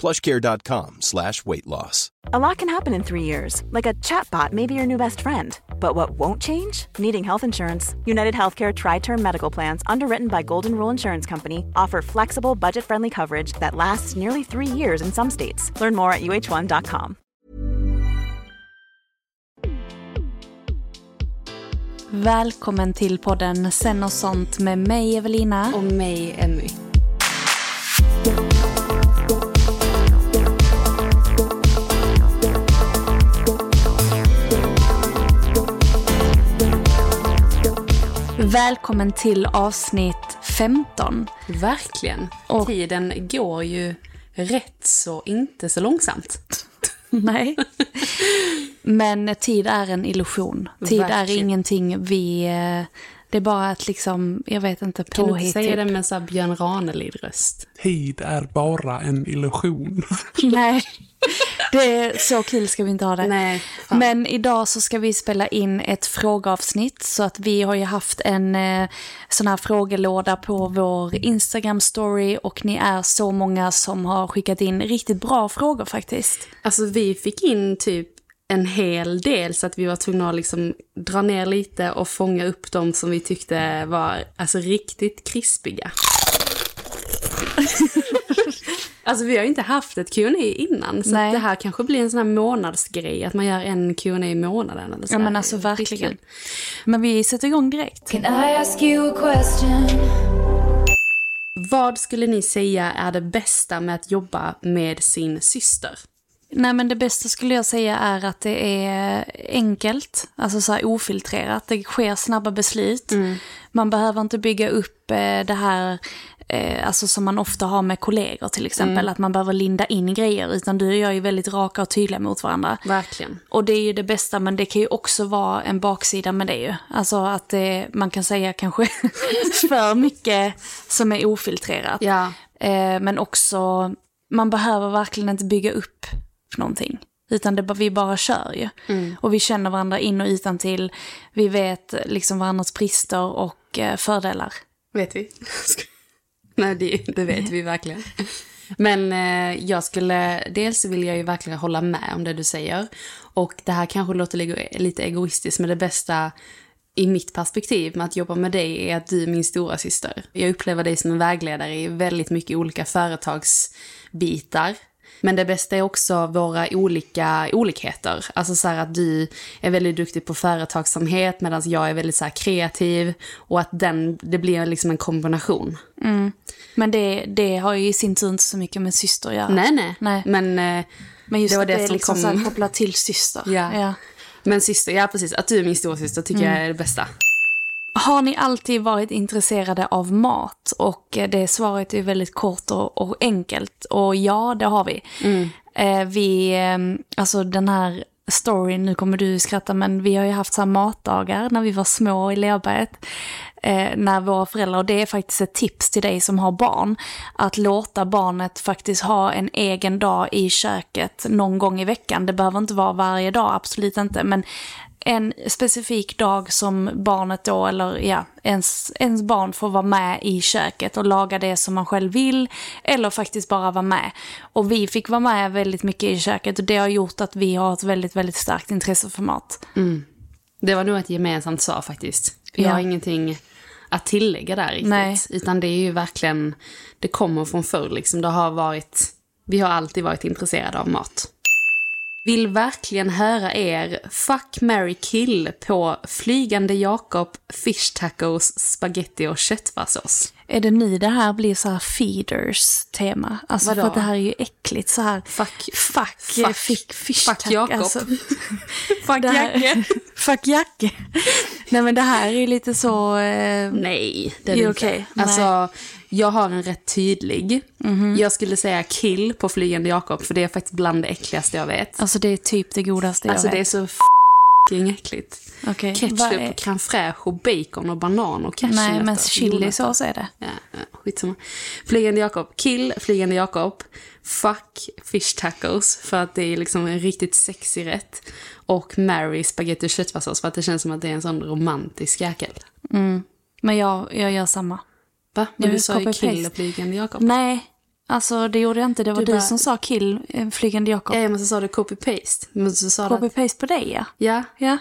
plushcare.com slash weight loss. A lot can happen in three years, like a chatbot may be your new best friend. But what won't change? Needing health insurance. United Healthcare Tri Term Medical Plans, underwritten by Golden Rule Insurance Company, offer flexible, budget friendly coverage that lasts nearly three years in some states. Learn more at uh1.com. Välkommen till podden Sen och sånt med mig Evelina. Och mig Emmy. Välkommen till avsnitt 15. Verkligen. Och- Tiden går ju rätt så inte så långsamt. Nej. Men tid är en illusion. Tid är Verkligen. ingenting vi... eh, Det är bara att liksom, jag vet inte, Kan du inte påhitt. säga typ. det med så här Björn Ranelid-röst? Tid är bara en illusion. Nej. Det är så kul ska vi inte ha det. Nej, fan. Men idag så ska vi spela in ett frågeavsnitt. Så att vi har ju haft en eh, sån här frågelåda på vår Instagram-story. Och ni är så många som har skickat in riktigt bra frågor faktiskt. Alltså vi fick in typ en hel del så att vi var tvungna att liksom dra ner lite och fånga upp dem som vi tyckte var alltså riktigt krispiga. alltså vi har ju inte haft ett Q&A innan så det här kanske blir en sån här månadsgrej att man gör en Q&A i månaden eller så Ja men alltså verkligen. Men vi sätter igång direkt. Can I ask you a question? Vad skulle ni säga är det bästa med att jobba med sin syster? Nej men det bästa skulle jag säga är att det är enkelt, alltså så här ofiltrerat. Det sker snabba beslut. Man behöver inte bygga upp eh, det här, eh, alltså som man ofta har med kollegor till exempel, att man behöver linda in grejer. Utan du och jag är ju väldigt raka och tydliga mot varandra. Verkligen. Och det är ju det bästa, men det kan ju också vara en baksida med det ju. Alltså att det, man kan säga kanske för mycket som är ofiltrerat. Ja. Eh, men också, man behöver verkligen inte bygga upp någonting. Utan det, vi bara kör ju. Och vi känner varandra in och utan till. Vi vet liksom varandras brister och eh, fördelar. Vet vi? Nej, det, det vet vi verkligen. Men eh, jag skulle, dels vill jag ju verkligen hålla med om det du säger. Och det här kanske låter lite- egoistiskt, men det bästa i mitt perspektiv med att jobba med dig är att du är min stora syster. Jag upplever dig som en vägledare i väldigt mycket olika företagsbitar. Men det bästa är också våra olika olikheter. Alltså så att du är väldigt duktig på företagsamhet medan jag är väldigt så kreativ. Och att den, det blir liksom en kombination. Men det, det har ju i sin tur inte så mycket med syster att göra. Nej, nej. Nej. Men, eh, Men just det var det, det är som liksom kom- kopplat till syster. Ja. Ja. men syster, ja precis. Att du är min storasyster tycker jag är det bästa. Har ni alltid varit intresserade av mat? Och eh, det svaret är väldigt kort och, och enkelt. Och ja, det har vi. Eh, vi, eh, alltså den här storyn, nu kommer du skratta, men vi har ju haft så här matdagar när vi var små i Lerberget. Eh, när våra föräldrar, och det är faktiskt ett tips till dig som har barn, att låta barnet faktiskt ha en egen dag i köket någon gång i veckan. Det behöver inte vara varje dag, absolut inte, men en specifik dag som barnet då, eller ja, ens, ens barn får vara med i köket och laga det som man själv vill, eller faktiskt bara vara med. Och vi fick vara med väldigt mycket i köket och det har gjort att vi har ett väldigt, väldigt starkt intresse för mat. Det var nog ett gemensamt svar faktiskt. För jag Ja. har ingenting att tillägga där riktigt. Nej. Utan det är ju verkligen, det kommer från förr liksom. Det har varit, vi har alltid varit intresserade av mat. Vill verkligen höra er Fuck, marry, kill på Flygande Jakob, fish tacos, spaghetti och köttfärssås. Är det nu det här blir så här feeders tema? Alltså Vadå? för att det här är ju äckligt så här. Fuck. Fuck, Fuck. fick fish Fuck Jakob. Alltså, Fuck här, Jacke. fuck Jacke. Nej men det här är ju lite så... Eh, Nej, det är Det inte. Alltså, jag har en rätt tydlig. Mhm. Jag skulle säga kill på Flygande Jakob, för det är faktiskt bland det äckligaste jag vet. alltså det är typ det godaste jag Alltså det är vet. så f***ing äckligt. Vad Ketchup, är- och crème fraîche och bacon och banan och Nej cashewnötter. men och chilisås är det. Ja, ja, skitsamma. Flygande Jakob, kill Flygande Jakob. Fuck fish tacos för att det är liksom en riktigt sexig rätt. Och marry spaghetti och köttfärssås för att det känns som att det är en sån romantisk jäkel. Men jag, jag gör samma. Va? Men du vill sa ju copy-paste. kill Flygande Jakob. Nej, alltså det gjorde jag inte. Det var Du du, bara- som sa kill eh, Flygande Jakob. Ja, men så sa du copy-paste. Du att, Copy-paste på dig ja. ja, Ja,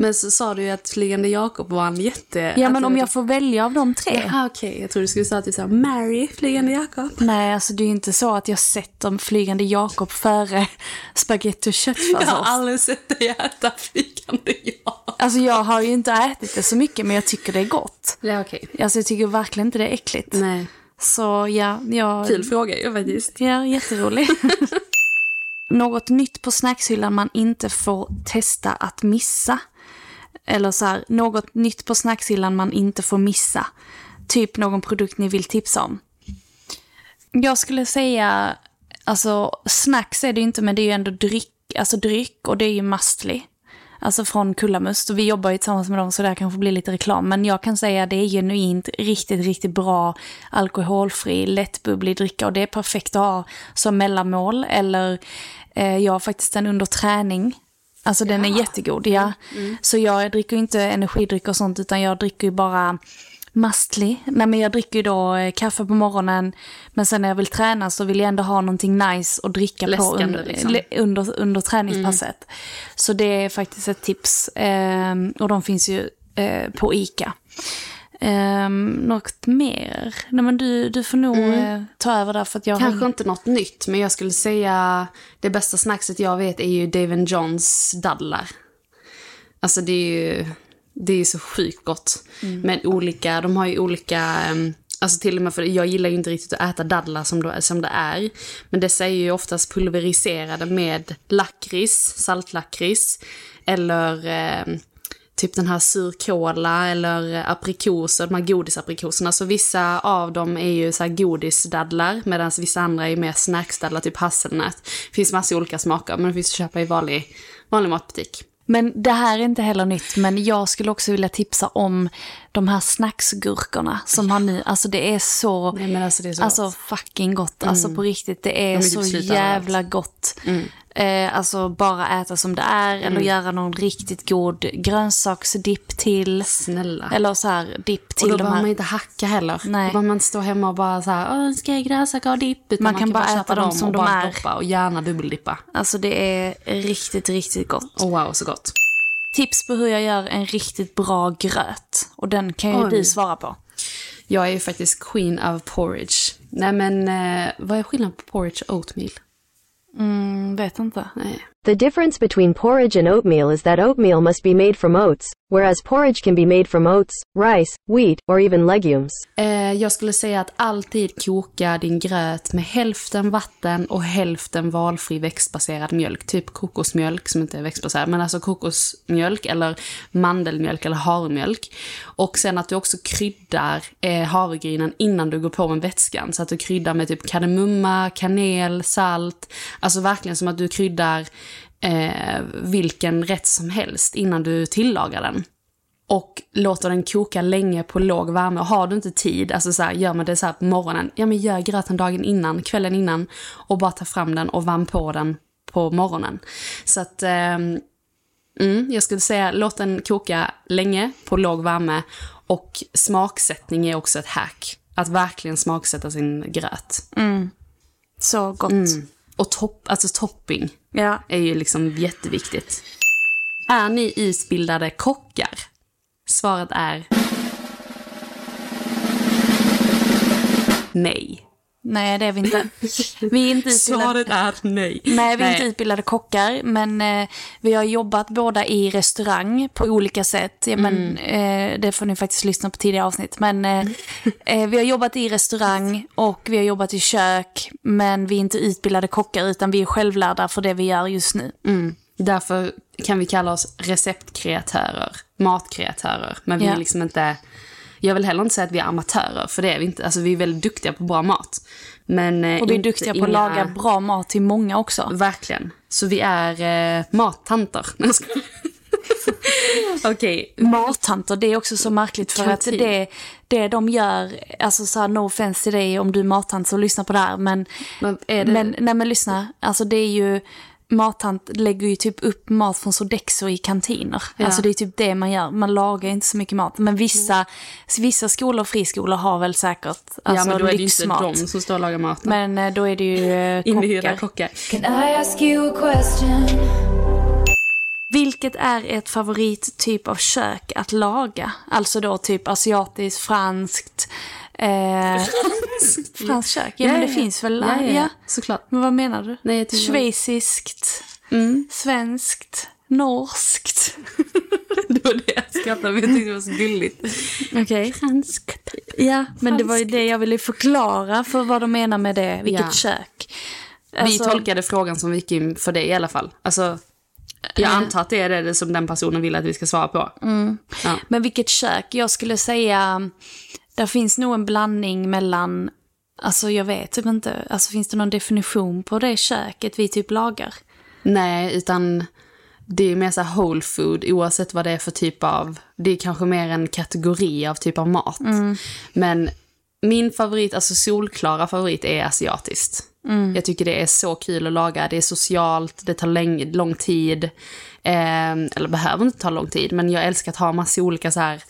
men så sa du ju att Flygande Jakob var en jätte... ja men om jag typ- får välja av de tre. Ja, okej. Jag trodde du skulle säga att du sa Mary Flygande Jakob. Nej, alltså det är ju inte så att jag sätter Flygande Jakob före spaghetti och Jag har köttfärssås. aldrig sett dig äta Flygande Jakob. Alltså jag har ju inte ätit det så mycket men jag tycker det är gott. Ja, okej. Alltså jag tycker verkligen inte det är äckligt. Nej. Så ja, jag... Kul fråga ju faktiskt. Ja, jätterolig. Något nytt på snackshyllan man inte får testa att missa. Eller så här, något nytt på snackshyllan man inte får missa. Typ någon produkt ni vill tipsa om. Jag skulle säga, alltså snacks är det ju inte men det är ju ändå dryck, alltså dryck och det är ju Mastly. Alltså från Kullamust och vi jobbar ju tillsammans med dem så där kanske blir lite reklam. Men jag kan säga att det är genuint riktigt, riktigt bra alkoholfri, lättbubblig dricka och det är perfekt att ha som mellanmål eller eh, jag har faktiskt en under träning. Alltså den är jättegod, ja. Så jag dricker inte energidryck och sånt utan jag dricker ju bara Mastly. Nej men jag dricker ju då eh, kaffe på morgonen men sen när jag vill träna så vill jag ändå ha någonting nice att dricka på Läskande, under, liksom. le- under, under träningspasset. Så det är faktiskt ett tips. Ehm, och de finns ju eh, på ICA. Ehm, något mer? Nej men du, du får nog eh, ta över där för att jag Kanske har... inte något nytt, men jag skulle säga det bästa snackset jag vet är ju Dave Johns dadlar. Alltså det är ju, det är så sjukt gott. Med olika, de har ju olika, ehm, alltså till och med för jag gillar ju inte riktigt att äta dadlar som, då, som det är. Men dessa är ju oftast pulveriserade med lakrits, saltlakrits. Eller ehm, typ den här surkola eller aprikoser, de här godisaprikoserna. Så vissa av dem är ju så här godisdadlar medan vissa andra är mer snacksdadlar, typ hasselnöt. Det finns massa olika smaker men det finns att köpa i vanlig, vanlig matbutik. Men det här är inte heller nytt, men jag skulle också vilja tipsa om de här snacksgurkorna som har nu, alltså det är så, Nej, alltså det är så alltså fucking gott, alltså på riktigt, det är De är typ så jävla gott. Eh, alltså bara äta som det är, eller göra någon riktigt god grönsaksdipp till. Snälla. Eller så här dipp och till då de behöver här. man inte hacka heller. Nej. Då behöver man inte stå hemma och bara så här, ska jag grönsaker och dipp? Utan Man kan bara köpa äta dem som och de bara är. doppa och gärna dubbeldippa. Alltså det är riktigt, riktigt gott. Oh, wow, så gott. Tips på hur jag gör en riktigt bra gröt. Och den kan ju Oj. du svara på. Jag är ju faktiskt queen of porridge. Nej men, eh, vad är skillnaden på porridge och oatmeal? Mm, vet inte. Nej. The difference between porridge and oatmeal is that oatmeal must be made from oats, whereas porridge can be made from oats, rice, wheat, or even legumes. Eh, jag skulle säga att alltid koka din gröt med hälften vatten och hälften valfri växtbaserad mjölk. Typ kokosmjölk som inte är växtbaserad, men alltså kokosmjölk eller mandelmjölk eller havremjölk. Och sen att du också kryddar eh, havregrynen innan du går på med vätskan. Så att du kryddar med typ kardemumma, kanel, salt. Alltså verkligen som att du kryddar eh, vilken rätt som helst innan du tillagar den och låter den koka länge på låg värme. Och har du inte tid, alltså så här, gör man det så här på morgonen, ja men gör gröten dagen innan, kvällen innan och bara ta fram den och värm på den på morgonen. Så att, ehm, mm, jag skulle säga låt den koka länge på låg värme och smaksättning är också ett hack. Att verkligen smaksätta sin gröt. Så gott. Mm. Och topp, alltså topping Ja. är ju liksom jätteviktigt. Är ni utbildade kockar? Svaret är... Nej. Nej, det är vi inte. Vi är inte utbildade... Svaret är nej. Nej, vi är Nej. inte utbildade kockar, men eh, vi har jobbat båda i restaurang på olika sätt. Ja, men, Mm. eh, det får ni faktiskt lyssna på tidigare avsnitt. Men eh, eh, vi har jobbat i restaurang och vi har jobbat i kök, men vi är inte utbildade kockar, utan vi är självlärda för det vi gör just nu. Mm. Därför kan vi kalla oss receptkreatörer, matkreatörer. Men vi Ja. är liksom inte... Jag vill heller inte säga att vi är amatörer, för det är vi inte. Alltså vi är väldigt duktiga på bra mat. Men, eh, Och vi är duktiga på inga- att laga bra mat till många också. Verkligen. Så vi är eh, mattanter. Okej. Mattanter, det är också så märkligt för att det, det de gör, alltså så här, no offense till dig om du är mattant så lyssna på det här, men, Men det... men, nej men lyssna, alltså det är ju, mattant lägger ju typ upp mat från Sodexo i kantiner. Ja. Alltså det är typ det man gör, man lagar inte så mycket mat. Men vissa, vissa skolor och friskolor har väl säkert alltså, ja, men då är det ju inte de som står och lagar mat. Men eh, då är det ju eh, Inhyrda kockar. kockar. Can I ask you a question? Vilket är ert favorittyp av kök att laga? Alltså då typ asiatiskt, franskt, eh, franskt kök? Ja, men det finns väl? Ja, ja, ja. ja. såklart. Men vad menar du? Nej, jag Schweiziskt, Mm. svenskt, norskt. Det var det jag skrattade, men jag tyckte det var så gulligt. Okej. Franskt. Ja, men det var ju det jag ville förklara för vad de menar med det. Vilket Ja. kök. Vi Alltså, tolkade frågan som vi gick in för dig i alla fall. Alltså, jag antar att det är det som den personen vill att vi ska svara på. Ja. Men vilket kök? Jag skulle säga, där finns nog en blandning mellan, alltså jag vet typ inte, alltså finns det någon definition på det köket vi typ lagar? Nej, utan det är mer så whole food oavsett vad det är för typ av... Det är kanske mer en kategori av typ av mat. Men min favorit, alltså solklara favorit är asiatiskt. Jag tycker det är så kul att laga. Det är socialt, det tar läng- lång tid. Eh, eller behöver inte ta lång tid, men jag älskar att ha massa olika så här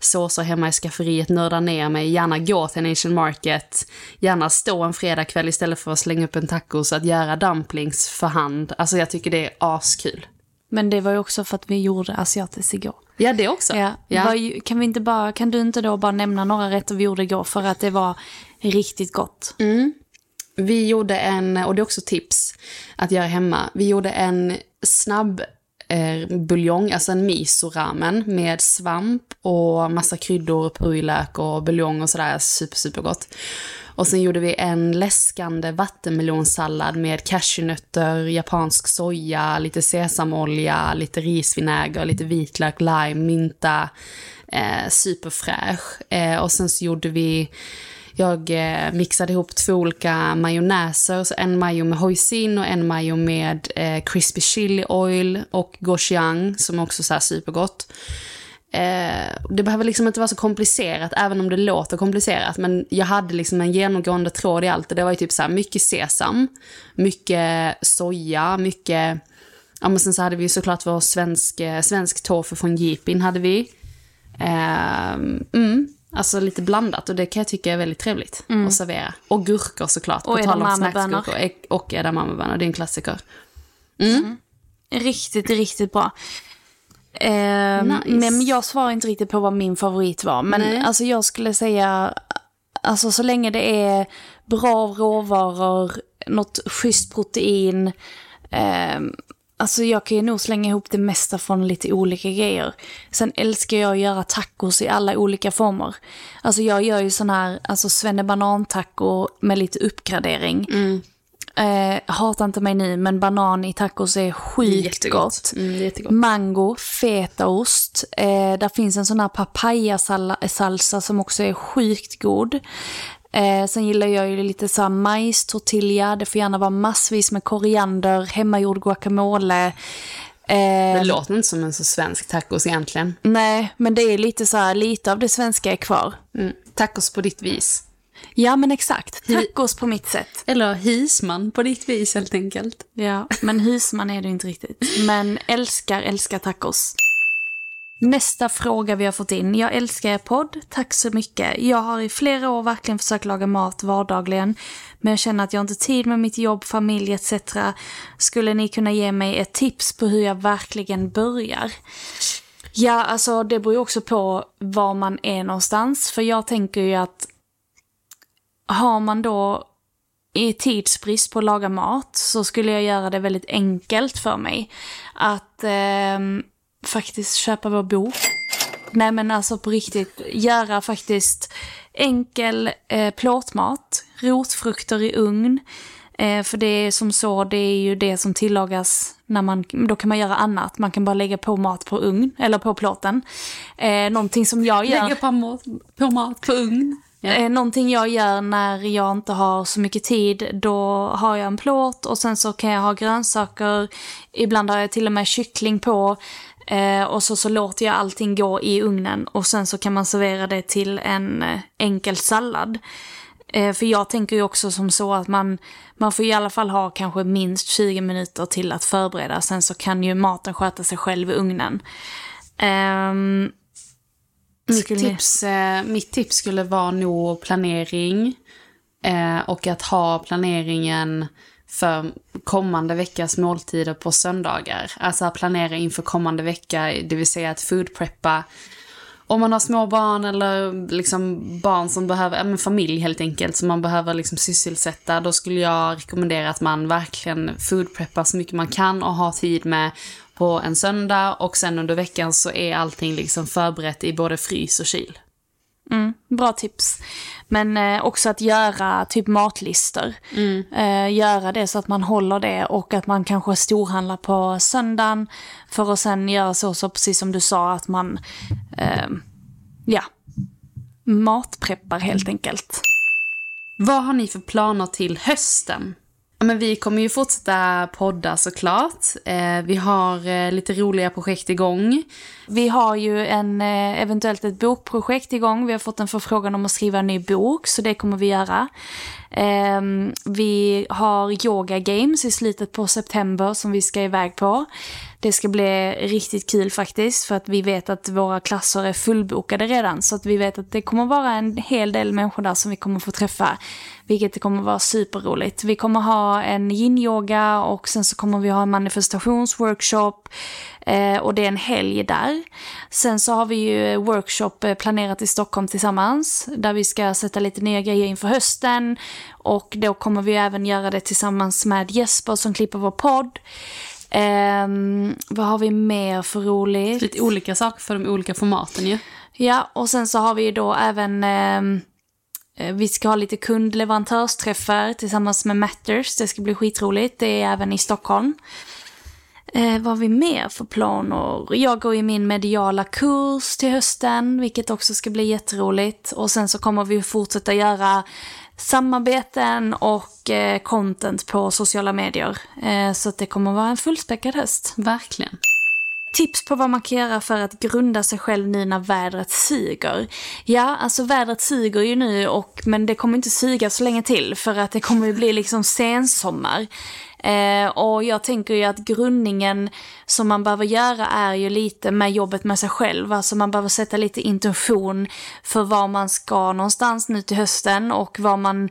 såser hemma i skafferiet, nörda ner mig, gärna gå till en Asian market, gärna stå en fredagkväll istället för att slänga upp en tacos, att göra dumplings för hand. Alltså jag tycker det är askul. Men det var ju också för att vi gjorde asiatiskt igår. Ja, det också. Ja. Ja. Kan, vi inte bara, kan du inte då bara nämna några rätter vi gjorde igår för att det var riktigt gott? Vi gjorde en, och det är också tips att göra hemma, vi gjorde en snabb eh, buljong, alltså en miso-ramen med svamp och massa kryddor, purjolök och buljong och sådär, super, super gott. Och sen gjorde vi en läskande vattenmelonsallad med cashewnötter, japansk soja, lite sesamolja, lite risvinäger, lite vitlök, lime, mynta. Eh, superfräsch. Eh, och sen så gjorde vi jag eh, mixade ihop två olika majonnäser, så en majo med hoisin och en majo med eh, crispy chili oil och gochujang som också är supergott. Eh, det behöver liksom inte vara så komplicerat, även om det låter komplicerat. Men jag hade liksom en genomgående tråd i allt och det var ju typ så här mycket sesam, mycket soja, mycket... Ja men sen så hade vi ju såklart vår svensk, eh, svensk tofu från Jeepin hade vi. Eh, mm, alltså lite blandat och det kan jag tycka är väldigt trevligt att servera. Och gurkor såklart, Och på tal om edamamebönor. snacksgurkor. Och edamamebönor, det är en klassiker. Riktigt, riktigt bra. Eh, Nice. Men jag svarar inte riktigt på vad min favorit var. Men Nej. alltså jag skulle säga, alltså så länge det är bra råvaror, något schysst protein. Eh, alltså jag kan ju nog slänga ihop det mesta från lite olika grejer. Sen älskar jag att göra tacos i alla olika former. Alltså jag gör ju sån här, alltså svennebanan-taco med lite uppgradering. Eh, hatar inte mig nu, men banan i tacos är sjukt Jättegott. gott. Mm, jättegott. Mango, fetaost. Eh, där finns en sån här papayasalsa som också är sjukt god. Eh, sen gillar jag ju lite så här majs, tortilla. Det får gärna vara massvis med koriander, hemmagjord guacamole. Eh, Det låter inte som en så svensk tacos egentligen. nej, men det är lite så här, lite av det svenska är kvar. Mm. Tacos på ditt vis. Ja, men exakt. Tacos på mitt sätt. Eller hisman på ditt vis helt enkelt. Ja, men husman är det inte riktigt. Men älskar, älskar tacos. Nästa fråga vi har fått in. Jag älskar er podd. Tack så mycket. Jag har i flera år verkligen försökt laga mat vardagligen. Men jag känner att jag inte har tid med mitt jobb, familj etc. Skulle ni kunna ge mig ett tips på hur jag verkligen börjar? Ja, alltså det beror ju också på var man är någonstans. För jag tänker ju att har man då i tidsbrist på att laga mat så skulle jag göra det väldigt enkelt för mig. Att eh, faktiskt köpa vår bok. Nej men alltså på riktigt, göra faktiskt enkel eh, plåtmat, rotfrukter i ugn. Eh, för det är som så, det är ju det som tillagas när man, då kan man göra annat. Man kan bara lägga på mat på ugn, eller på plåten. Eh, någonting som jag gör... Lägga på mat på, mat på ugn. Eh, någonting jag gör när jag inte har så mycket tid, då har jag en plåt och sen så kan jag ha grönsaker. Ibland har jag till och med kyckling på. Eh, och så, så låter jag allting gå i ugnen och sen så kan man servera det till en eh, enkel sallad. Eh, för jag tänker ju också som så att man, man får i alla fall ha kanske minst 20 minuter till att förbereda. Sen så kan ju maten sköta sig själv i ugnen. Um, mitt, tips, eh, mitt tips skulle vara nog planering. Eh, och att ha planeringen för kommande veckas måltider på söndagar. Alltså planera inför kommande vecka, det vill säga att foodpreppa om man har små barn eller liksom barn som behöver, ja men familj helt enkelt, som man behöver liksom sysselsätta, då skulle jag rekommendera att man verkligen foodpreppar så mycket man kan och har tid med på en söndag och sen under veckan så är allting liksom förberett i både frys och kyl. Mm, bra tips. Men eh, också att göra typ matlistor. Mm. Eh, göra det så att man håller det och att man kanske storhandlar på söndagen. För att sen göra så, så precis som du sa, att man eh, ja, matpreppar helt enkelt. Vad har ni för planer till hösten? Men vi kommer ju fortsätta podda såklart. Eh, vi har eh, lite roliga projekt igång. Vi har ju en, eh, eventuellt ett bokprojekt igång. Vi har fått en förfrågan om att skriva en ny bok, så det kommer vi göra. Ehm, vi har yoga games i slutet på september som vi ska iväg på. Det ska bli riktigt kul faktiskt för att vi vet att våra klasser är fullbokade redan. Så att vi vet att det kommer vara en hel del människor där som vi kommer få träffa. Vilket kommer vara superroligt. Vi kommer ha en yin-yoga och sen så kommer vi ha en manifestationsworkshop. Eh, och det är en helg där. Sen så har vi ju workshop eh, planerat i Stockholm tillsammans. Där vi ska sätta lite nya grejer inför hösten. Och då kommer vi även göra det tillsammans med Jesper som klipper vår podd. Um, vad har vi mer för roligt? Lite olika saker för de olika formaten ju. Ja, och sen så har vi då även um, vi ska ha lite kundleverantörsträffar tillsammans med Matters. Det ska bli skitroligt. Det är även i Stockholm. Eh, vad har vi mer för planer? Jag går i min mediala kurs till hösten, vilket också ska bli jätteroligt. Och sen så kommer vi fortsätta göra samarbeten och eh, content på sociala medier. Eh, så det kommer vara en fullspäckad höst. Verkligen. Tips på vad man kan göra för att grunda sig själv nu när vädret suger. Ja, alltså vädret suger ju nu och, men det kommer inte suga så länge till för att det kommer ju bli liksom sensommar. Eh, och jag tänker ju att grundningen som man behöver göra är ju lite med jobbet med sig själv. Alltså man behöver sätta lite intention för var man ska någonstans nu till hösten och vad man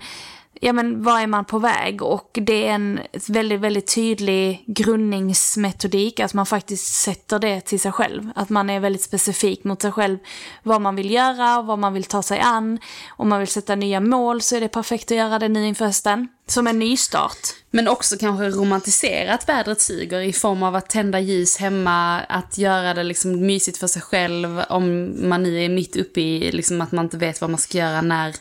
ja men var är man på väg? Och det är en väldigt, väldigt tydlig grundningsmetodik, att man faktiskt sätter det till sig själv. Att man är väldigt specifik mot sig själv, vad man vill göra, vad man vill ta sig an. Om man vill sätta nya mål så är det perfekt att göra det nu inför hösten. Som en nystart. Men också kanske romantisera att vädret suger i form av att tända ljus hemma, att göra det liksom mysigt för sig själv om man nu är mitt uppe i liksom att man inte vet vad man ska göra när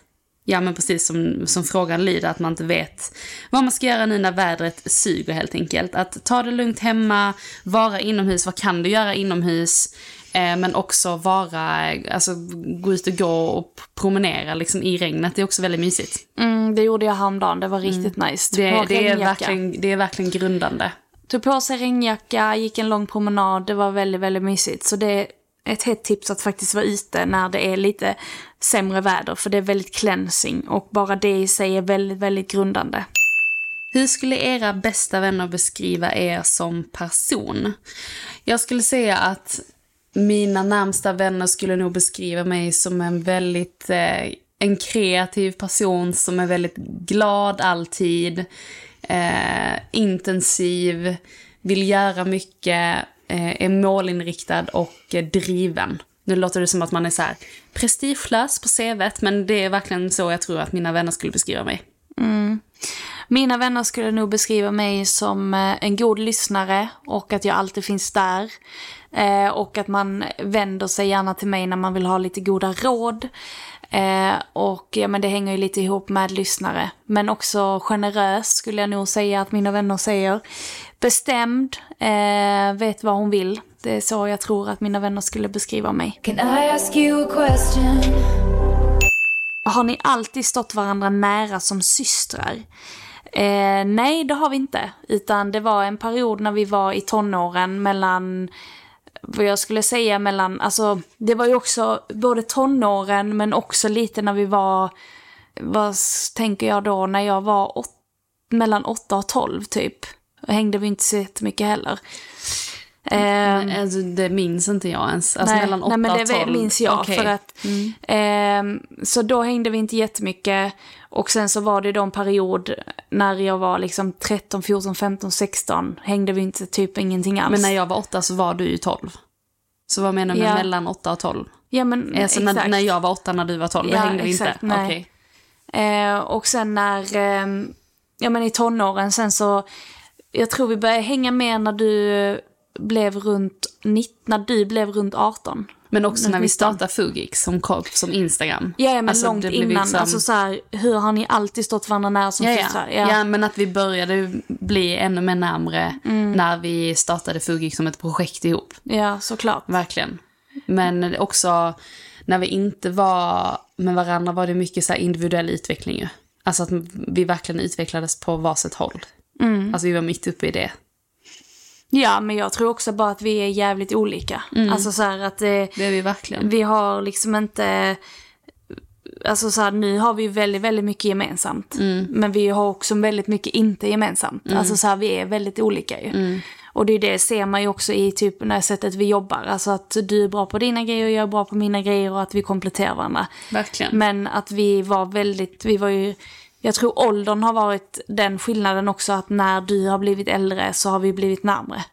Ja men precis som, som frågan lyder, att man inte vet vad man ska göra nu när vädret suger helt enkelt. Att ta det lugnt hemma, vara inomhus, vad kan du göra inomhus? Eh, men också vara, alltså gå ut och gå och promenera liksom i regnet, det är också väldigt mysigt. Mm, det gjorde jag häromdagen, det var riktigt mm. nice. Det, det, är verkligen, det är verkligen grundande. Tog på sig regnjacka, gick en lång promenad, det var väldigt, väldigt mysigt. Så det ett hett tips att faktiskt vara ute när det är lite sämre väder, för det är väldigt cleansing och bara det i sig är väldigt, väldigt grundande. Hur skulle era bästa vänner beskriva er som person? Jag skulle säga att mina närmsta vänner skulle nog beskriva mig som en väldigt eh, en kreativ person som är väldigt glad alltid, eh, intensiv, vill göra mycket, Eh, är målinriktad och eh, driven. Nu låter det som att man är så här prestigelös på CVt, men det är verkligen så jag tror att mina vänner skulle beskriva mig. Mm. Mina vänner skulle nog beskriva mig som eh, en god lyssnare och att jag alltid finns där. Eh, och att man vänder sig gärna till mig när man vill ha lite goda råd. Eh, och ja, men det hänger ju lite ihop med lyssnare. Men också generös skulle jag nog säga att mina vänner säger. Bestämd, vet vad hon vill. Det är så jag tror att mina vänner skulle beskriva mig. Har ni alltid stått varandra nära som systrar? Eh, nej, det har vi inte. Utan det var en period när vi var i tonåren mellan, vad jag skulle säga mellan, alltså det var ju också både tonåren men också lite när vi var, vad tänker jag då, när jag var åt, mellan 8 och 12 typ. Och hängde vi inte så jättemycket heller. Eh, Alltså, det minns inte jag ens. Alltså nej, mellan 8 nej, men det och 12. minns jag. Okej. För att, ehm, så då hängde vi inte jättemycket. Och sen så var det då en period när jag var liksom 13, 14, 15, 16. Hängde vi inte typ ingenting alls. Men när jag var 8 så var du ju 12. Så vad menar du med Ja. mellan 8 och 12? ja, men, Alltså när, exakt. när jag var 8 när du var 12, då Ja, hängde vi exakt, inte? nej. Okej. Eh, och sen när, ehm, ja men i tonåren sen så, jag tror vi började hänga mer när du blev runt, 19, när du blev runt 18. Men också när vi 19. startade Fugix som, som Instagram. Ja, ja, men Alltså, långt innan. liksom- Alltså så här, hur har ni alltid stått varandra nära som Ja, ja. systrar? ja. men att vi började bli ännu mer närmre Mm. när vi startade Fugix som ett projekt ihop. ja, såklart. Verkligen. Men också när vi inte var med varandra var det mycket så här individuell utveckling ju. Alltså att vi verkligen utvecklades på varsitt håll. Mm. Alltså vi var mitt uppe i det. Ja, men jag tror också bara att vi är jävligt olika. Alltså så här att det, Det är vi verkligen. vi har liksom inte... Alltså så här, nu har vi väldigt, väldigt mycket gemensamt. Men vi har också väldigt mycket inte gemensamt. Alltså så här, vi är väldigt olika ju. Och det är det ser man ju också i typ här sättet vi jobbar. Alltså att du är bra på dina grejer och jag är bra på mina grejer och att vi kompletterar varandra. Verkligen. Men att vi var väldigt, vi var ju, jag tror åldern har varit den skillnaden också att när du har blivit äldre så har vi blivit närmre.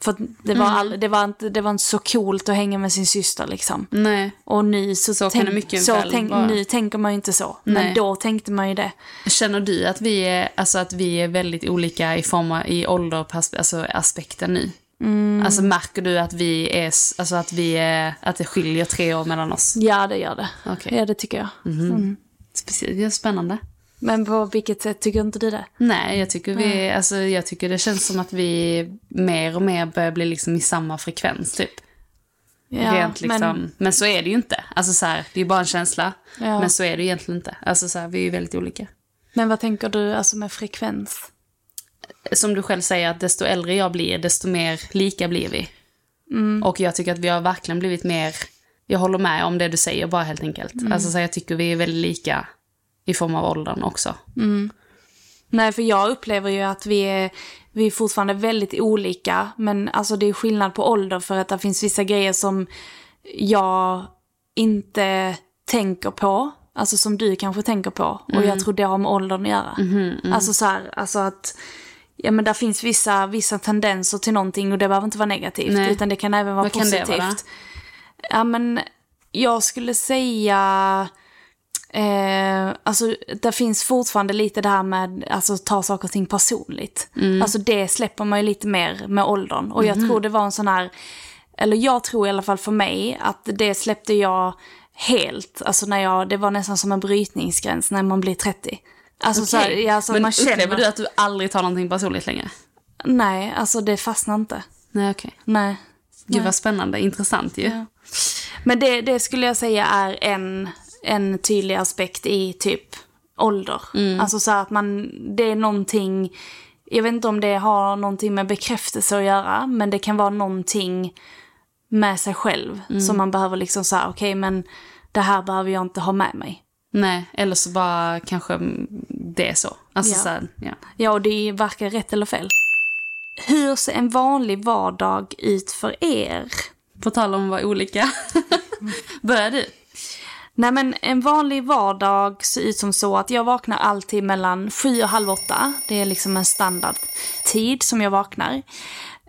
För det var, all, det, var inte, det var inte så coolt att hänga med sin syster liksom. Nej. Och nu så, Så det mycket så tänk, nu tänker man ju inte så. Nej. Men då tänkte man ju det. Känner du att vi är, alltså att vi är väldigt olika i form av, i ålder och alltså aspekter nu? Mm. Alltså märker du att vi är, alltså att vi är, att det skiljer tre år mellan oss? Ja, det gör det. Okej. Ja, det tycker jag. Speciellt, det är spännande. Men på vilket sätt tycker inte du det? Nej, jag tycker vi, alltså jag tycker det känns som att vi mer och mer börjar bli liksom i samma frekvens typ. Ja, Rent liksom. Men... men, så är det ju inte. Alltså så här, det är ju bara en känsla. Ja. Men så är det ju egentligen inte. Alltså så här, vi är ju väldigt olika. men vad tänker du alltså med frekvens? Som du själv säger, att desto äldre jag blir, desto mer lika blir vi. Mm. Och jag tycker att vi har verkligen blivit mer, jag håller med om det du säger bara helt enkelt. Mm. Alltså så här, jag tycker vi är väldigt lika i form av åldern också. Nej, för jag upplever ju att vi är, vi är fortfarande väldigt olika. Men alltså det är skillnad på ålder för att det finns vissa grejer som jag inte tänker på. Alltså som du kanske tänker på. Och jag tror det har med åldern att göra. Alltså så här, alltså att... Ja men där finns vissa, vissa tendenser till någonting och det behöver inte vara negativt. Nej. Utan det kan även vara Vad kan det positivt. vara? Ja men jag skulle säga... Eh, alltså det finns fortfarande lite det här med alltså ta saker och ting personligt. Alltså det släpper man ju lite mer med åldern. Och jag tror det var en sån här, eller jag tror i alla fall för mig att det släppte jag helt. Alltså när jag, det var nästan som en brytningsgräns när man blir 30. Alltså så här, ja, alltså Men man känner, upplever du att du aldrig tar någonting personligt längre? Nej, alltså det fastnar inte. Nej, okej. Nej. Gud vad spännande, intressant ju. Men det, det skulle jag säga är en, en tydlig aspekt i typ ålder. Alltså så att man, det är någonting, jag vet inte om det har någonting med bekräftelse att göra, men det kan vara någonting med sig själv som man behöver liksom säga, okej men det här behöver jag inte ha med mig. Nej, eller så bara kanske det är så. Alltså Ja. så här, ja. Ja, och det varken rätt eller fel. Hur ser en vanlig vardag ut för er? På tal om att vara olika. Börjar du? Nej men en vanlig vardag ser ut som så att jag vaknar alltid mellan sju och halv åtta. Det är liksom en standardtid som jag vaknar.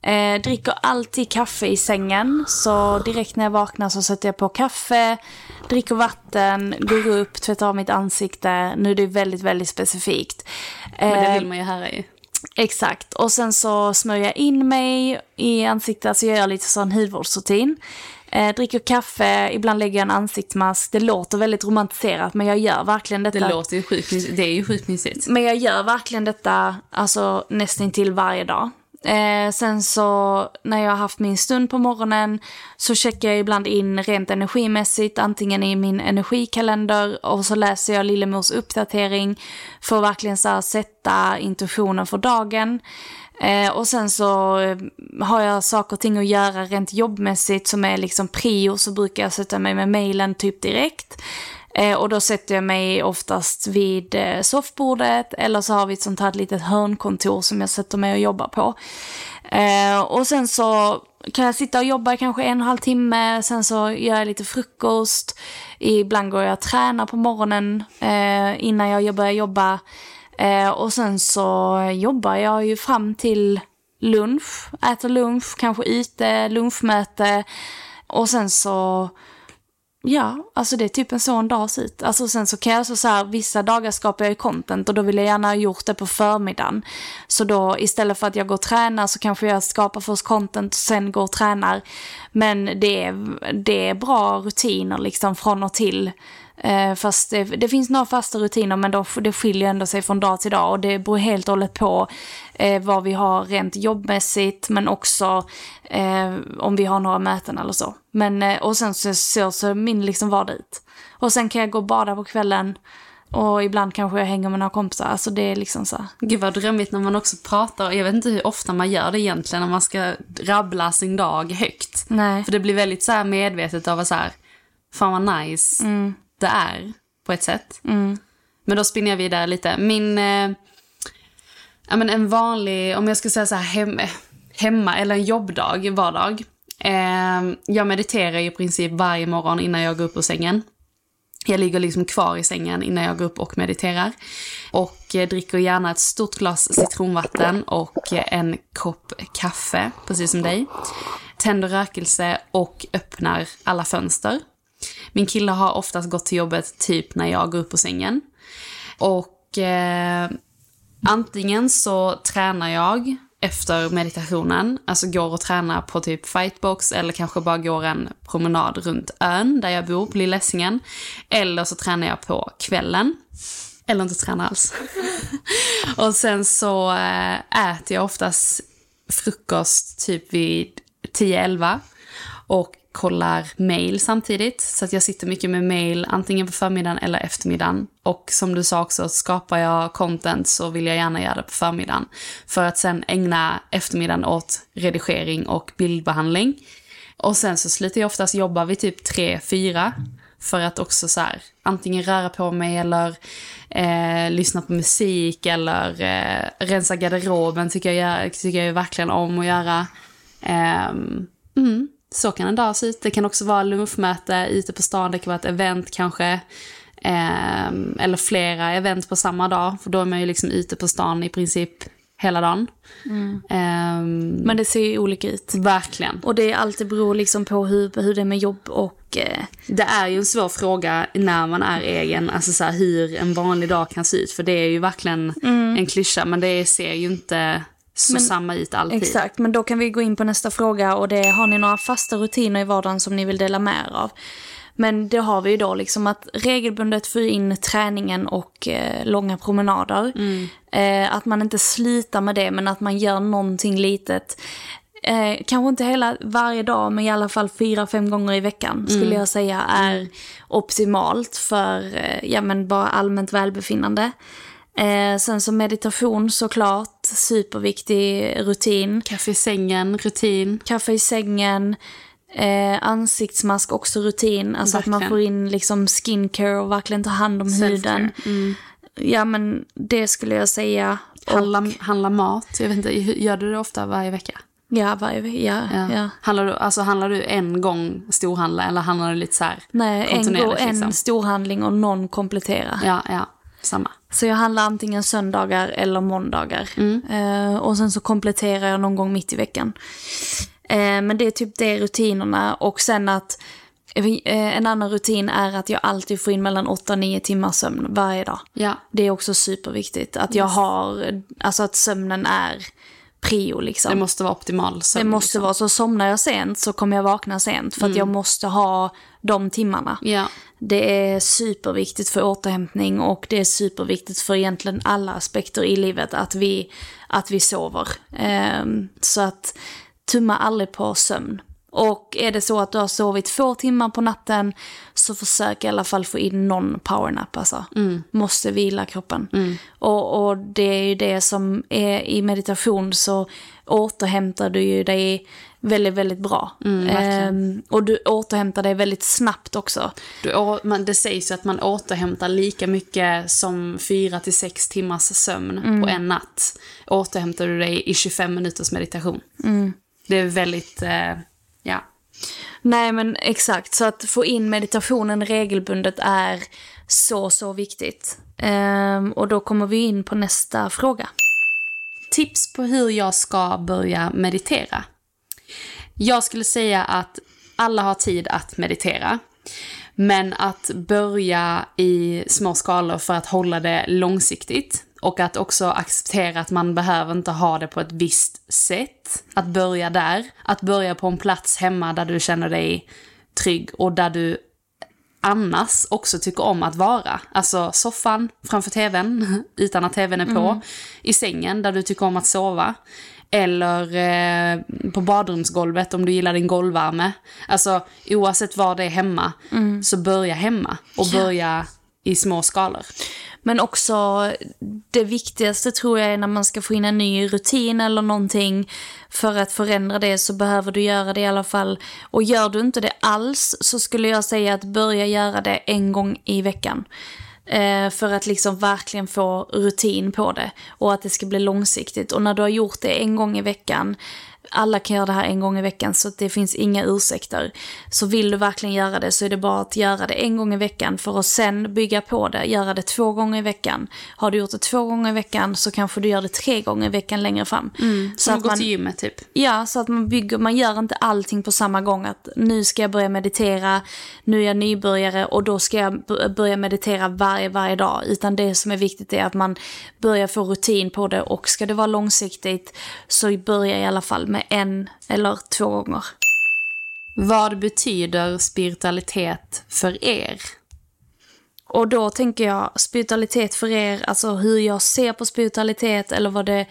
Eh, dricker alltid kaffe i sängen. Så direkt när jag vaknar så sätter jag på kaffe, dricker vatten, går upp, tvättar av mitt ansikte. Nu är det väldigt, väldigt specifikt. Men det Eh, vill man ju höra i. Exakt. Och sen så smörjer jag in mig i ansiktet, så gör jag lite sån hudvårdsrutin. Eh, dricker kaffe, ibland lägger jag en ansiktsmask. Det låter väldigt romantiserat, men jag gör verkligen Det detta. låter ju sjukt. Det är ju sjukt mysigt. Men jag gör verkligen detta alltså, nästan till varje dag. Eh, sen så när jag har haft min stund på morgonen så checkar jag ibland in rent energimässigt, antingen i min energikalender och så läser jag Lillemors uppdatering för att verkligen så här, sätta intuitionen för dagen. Eh, och sen så eh, har jag saker och ting att göra rent jobbmässigt som är liksom prio så brukar jag sätta mig med mailen typ direkt. Eh, och då sätter jag mig oftast vid eh, soffbordet eller så har vi ett sånt här litet hörnkontor som jag sätter mig och jobbar på. Eh, och sen så kan jag sitta och jobba kanske en och en halv timme, sen så gör jag lite frukost. Ibland går jag och tränar på morgonen eh, innan jag börjar jobba. Eh, och sen så jobbar jag ju fram till lunch, äter lunch, kanske ute, lunchmöte. Och sen så Ja, alltså det är typ en sån dag ser ut. Alltså sen så kan jag så, så här, vissa dagar skapar jag ju content och då vill jag gärna ha gjort det på förmiddagen. Så då istället för att jag går och tränar så kanske jag skapar först content och sen går och tränar. Men det är, det är bra rutiner liksom från och till. Eh, fast det, det finns några fasta rutiner men de, det skiljer ändå sig från dag till dag och det beror helt och hållet på eh, vad vi har rent jobbmässigt men också eh, om vi har några möten eller så. Men, eh, och sen så ser så min liksom vardag ut. Och sen kan jag gå och bada på kvällen och ibland kanske jag hänger med några kompisar. Alltså det är liksom så. här. Gud vad drömmigt när man också pratar. Jag vet inte hur ofta man gör det egentligen när man ska rabbla sin dag högt. Nej. För det blir väldigt så här medvetet av att så här, fan vad nice det är på ett sätt. Men då spinner jag vidare lite. Min, eh, ja men en vanlig, om jag ska säga så här hem, hemma eller en jobbdag, vardag. Eh, jag mediterar i princip varje morgon innan jag går upp ur sängen. Jag ligger liksom kvar i sängen innan jag går upp och mediterar. Och eh, dricker gärna ett stort glas citronvatten och eh, en kopp kaffe, precis som dig. Tänder rökelse och öppnar alla fönster. Min kille har oftast gått till jobbet typ när jag går upp ur sängen. Och eh, antingen så tränar jag efter meditationen, alltså går och tränar på typ fightbox eller kanske bara går en promenad runt ön där jag bor på Lilla Essingen. Eller så tränar jag på kvällen. Eller inte tränar alls. och sen så eh, äter jag oftast frukost typ vid 10-11 och kollar mail samtidigt. Så att jag sitter mycket med mail antingen på förmiddagen eller eftermiddagen. Och som du sa också, skapar jag content så vill jag gärna göra det på förmiddagen. För att sen ägna eftermiddagen åt redigering och bildbehandling. Och sen så slutar jag oftast jobba vid typ 3-4. För att också så här, antingen röra på mig eller eh, lyssna på musik eller eh, rensa garderoben tycker jag, tycker jag verkligen om att göra. Eh, mm, så kan en dag se ut. Det kan också vara lunchmöte ute på stan, det kan vara ett event kanske. Ehm, eller flera event på samma dag, för då är man ju liksom ute på stan i princip hela dagen. Ehm, Men det ser ju olika ut. verkligen. Och det är alltid beror liksom på hur, hur det är med jobb och... Eh, Det är ju en svår fråga när man är egen, alltså så här, hur en vanlig dag kan se ut. För det är ju verkligen en klyscha, men det ser ju inte så Men- samma ut alltid. Exakt, men då kan vi gå in på nästa fråga och det är, har ni några fasta rutiner i vardagen som ni vill dela med er av? Men det har vi ju då liksom att regelbundet få in träningen och eh, långa promenader. Eh, att man inte slutar med det men att man gör någonting litet. Eh, kanske inte hela varje dag men i alla fall fyra, fem gånger i veckan skulle jag säga är optimalt för eh, ja, men bara allmänt välbefinnande. Eh, sen så meditation såklart, superviktig rutin. Kaffe i sängen, rutin. Kaffe i sängen, eh, ansiktsmask också rutin. Alltså att man Verkligen. får in liksom skincare och verkligen tar hand om huden. Ja men det skulle jag säga. Och, Handla, handla mat. Jag vet inte, gör du det ofta varje vecka? ja, varje vecka. Ja, ja. Handlar, du, alltså, handlar du en gång storhandla eller handlar du lite så här Nej, en, kontinuerligt, går en liksom? storhandling och någon komplettera. Ja, ja, samma. Så jag handlar antingen söndagar eller måndagar. Eh, och sen så kompletterar jag någon gång mitt i veckan. Eh, men det är typ det rutinerna. Och sen att eh, en annan rutin är att jag alltid får in mellan 8 och 9 timmar sömn varje dag. Ja. Det är också superviktigt. Att jag har, alltså att sömnen är prio liksom. Det måste vara optimal sömn. Det måste liksom. vara så. Somnar jag sent så kommer jag vakna sent. För att jag måste ha de timmarna. Ja. Det är superviktigt för återhämtning och det är superviktigt för egentligen alla aspekter i livet att vi, att vi sover. Ehm, så att tumma aldrig på sömn. Och är det så att du har sovit två timmar på natten så försök i alla fall få in någon powernap alltså. Måste vila kroppen. Och, och det är ju det som är i meditation så återhämtar du ju dig väldigt, väldigt bra. Ehm, och du återhämtar dig väldigt snabbt också. Du, man, det sägs ju att man återhämtar lika mycket som 4 till 6 timmars sömn på en natt. Återhämtar du dig i 25 minuters meditation. Det är väldigt, eh, ja. Nej men exakt, så att få in meditationen regelbundet är så, så viktigt. Ehm, och då kommer vi in på nästa fråga. Tips på hur jag ska börja meditera. Jag skulle säga att alla har tid att meditera. Men att börja i små skalor för att hålla det långsiktigt. Och att också acceptera att man behöver inte ha det på ett visst sätt. Att börja där. Att börja på en plats hemma där du känner dig trygg och där du annars också tycker om att vara. Alltså soffan framför tvn, utan att tvn är på. I sängen där du tycker om att sova. Eller eh, på badrumsgolvet om du gillar din golvvärme. Alltså oavsett var det är hemma, så börja hemma. Och börja i små skalor. Men också det viktigaste tror jag är när man ska få in en ny rutin eller någonting. För att förändra det så behöver du göra det i alla fall. Och gör du inte det alls så skulle jag säga att börja göra det en gång i veckan. Eh, för att liksom verkligen få rutin på det. Och att det ska bli långsiktigt. Och när du har gjort det en gång i veckan alla kan göra det här en gång i veckan så det finns inga ursäkter. Så vill du verkligen göra det så är det bara att göra det en gång i veckan för att sen bygga på det, göra det två gånger i veckan. Har du gjort det två gånger i veckan så kanske du gör det tre gånger i veckan längre fram. så Som att gå man, till gymmet typ. Ja, så att man bygger, man gör inte allting på samma gång. Att nu ska jag börja meditera, nu är jag nybörjare och då ska jag börja meditera varje, varje dag. Utan det som är viktigt är att man börjar få rutin på det och ska det vara långsiktigt så börja i alla fall med en eller två gånger. Vad betyder spiritualitet för er? Och då tänker jag spiritualitet för er, alltså hur jag ser på spiritualitet eller vad det,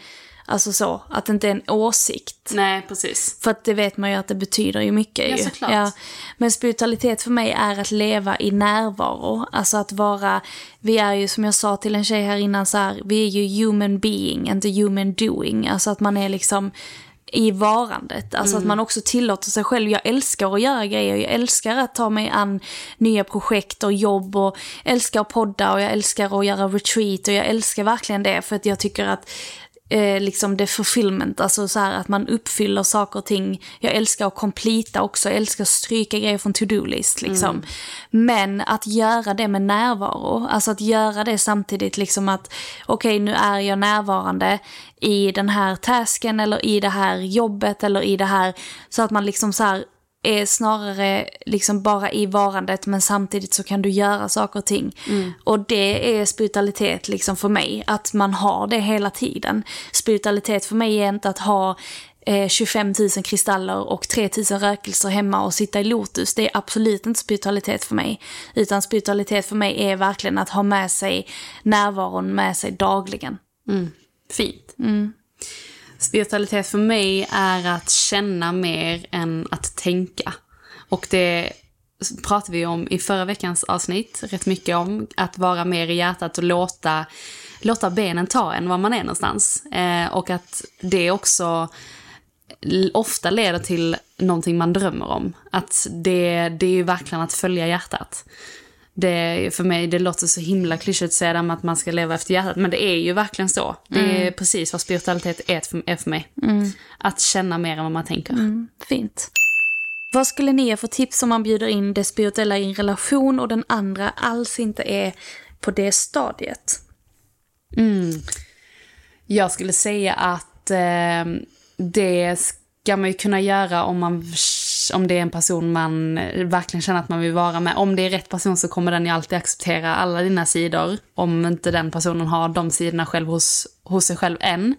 alltså så, att det inte är en åsikt. Nej, precis. För att det vet man ju att det betyder ju mycket Ja, ju. såklart. Men spiritualitet för mig är att leva i närvaro. Alltså att vara, vi är ju som jag sa till en tjej här innan så här, vi är ju human being, inte human doing. Alltså att man är liksom i varandet. Alltså att man också tillåter sig själv. Jag älskar att göra grejer. Jag älskar att ta mig an nya projekt och jobb och älskar att podda och jag älskar att göra retreat och jag älskar verkligen det för att jag tycker att eh, liksom det fulfillment, alltså så här att man uppfyller saker och ting. Jag älskar att completa också, jag älskar att stryka grejer från to-do-list liksom. Men att göra det med närvaro, alltså att göra det samtidigt liksom att okej nu är jag närvarande i den här tasken eller i det här jobbet eller i det här, så att man liksom så här är snarare liksom bara i varandet men samtidigt så kan du göra saker och ting. Och det är spiritualitet liksom för mig, att man har det hela tiden. Spiritualitet för mig är inte att ha eh, 25 000 kristaller och 3 000 rökelser hemma och sitta i lotus. Det är absolut inte spiritualitet för mig. Utan spiritualitet för mig är verkligen att ha med sig närvaron med sig dagligen. Fint. Spiritualitet för mig är att känna mer än att tänka. Och det pratade vi om i förra veckans avsnitt, rätt mycket om att vara mer i hjärtat och låta, låta benen ta en var man är någonstans. Eh, och att det också ofta leder till någonting man drömmer om. Att det, det är ju verkligen att följa hjärtat. Det, för mig, det låter så himla klyschigt att säga det att man ska leva efter hjärtat, men det är ju verkligen så. Det är precis vad spiritualitet är för, är för mig. Att känna mer än vad man tänker. Fint. Vad skulle ni ge för tips om man bjuder in det spirituella i en relation och den andra alls inte är på det stadiet? Jag skulle säga att eh, det ska man ju kunna göra om, man, om det är en person man eh, verkligen känner att man vill vara med. Om det är rätt person så kommer den ju alltid acceptera alla dina sidor. Om inte den personen har de sidorna själv hos, hos sig själv än.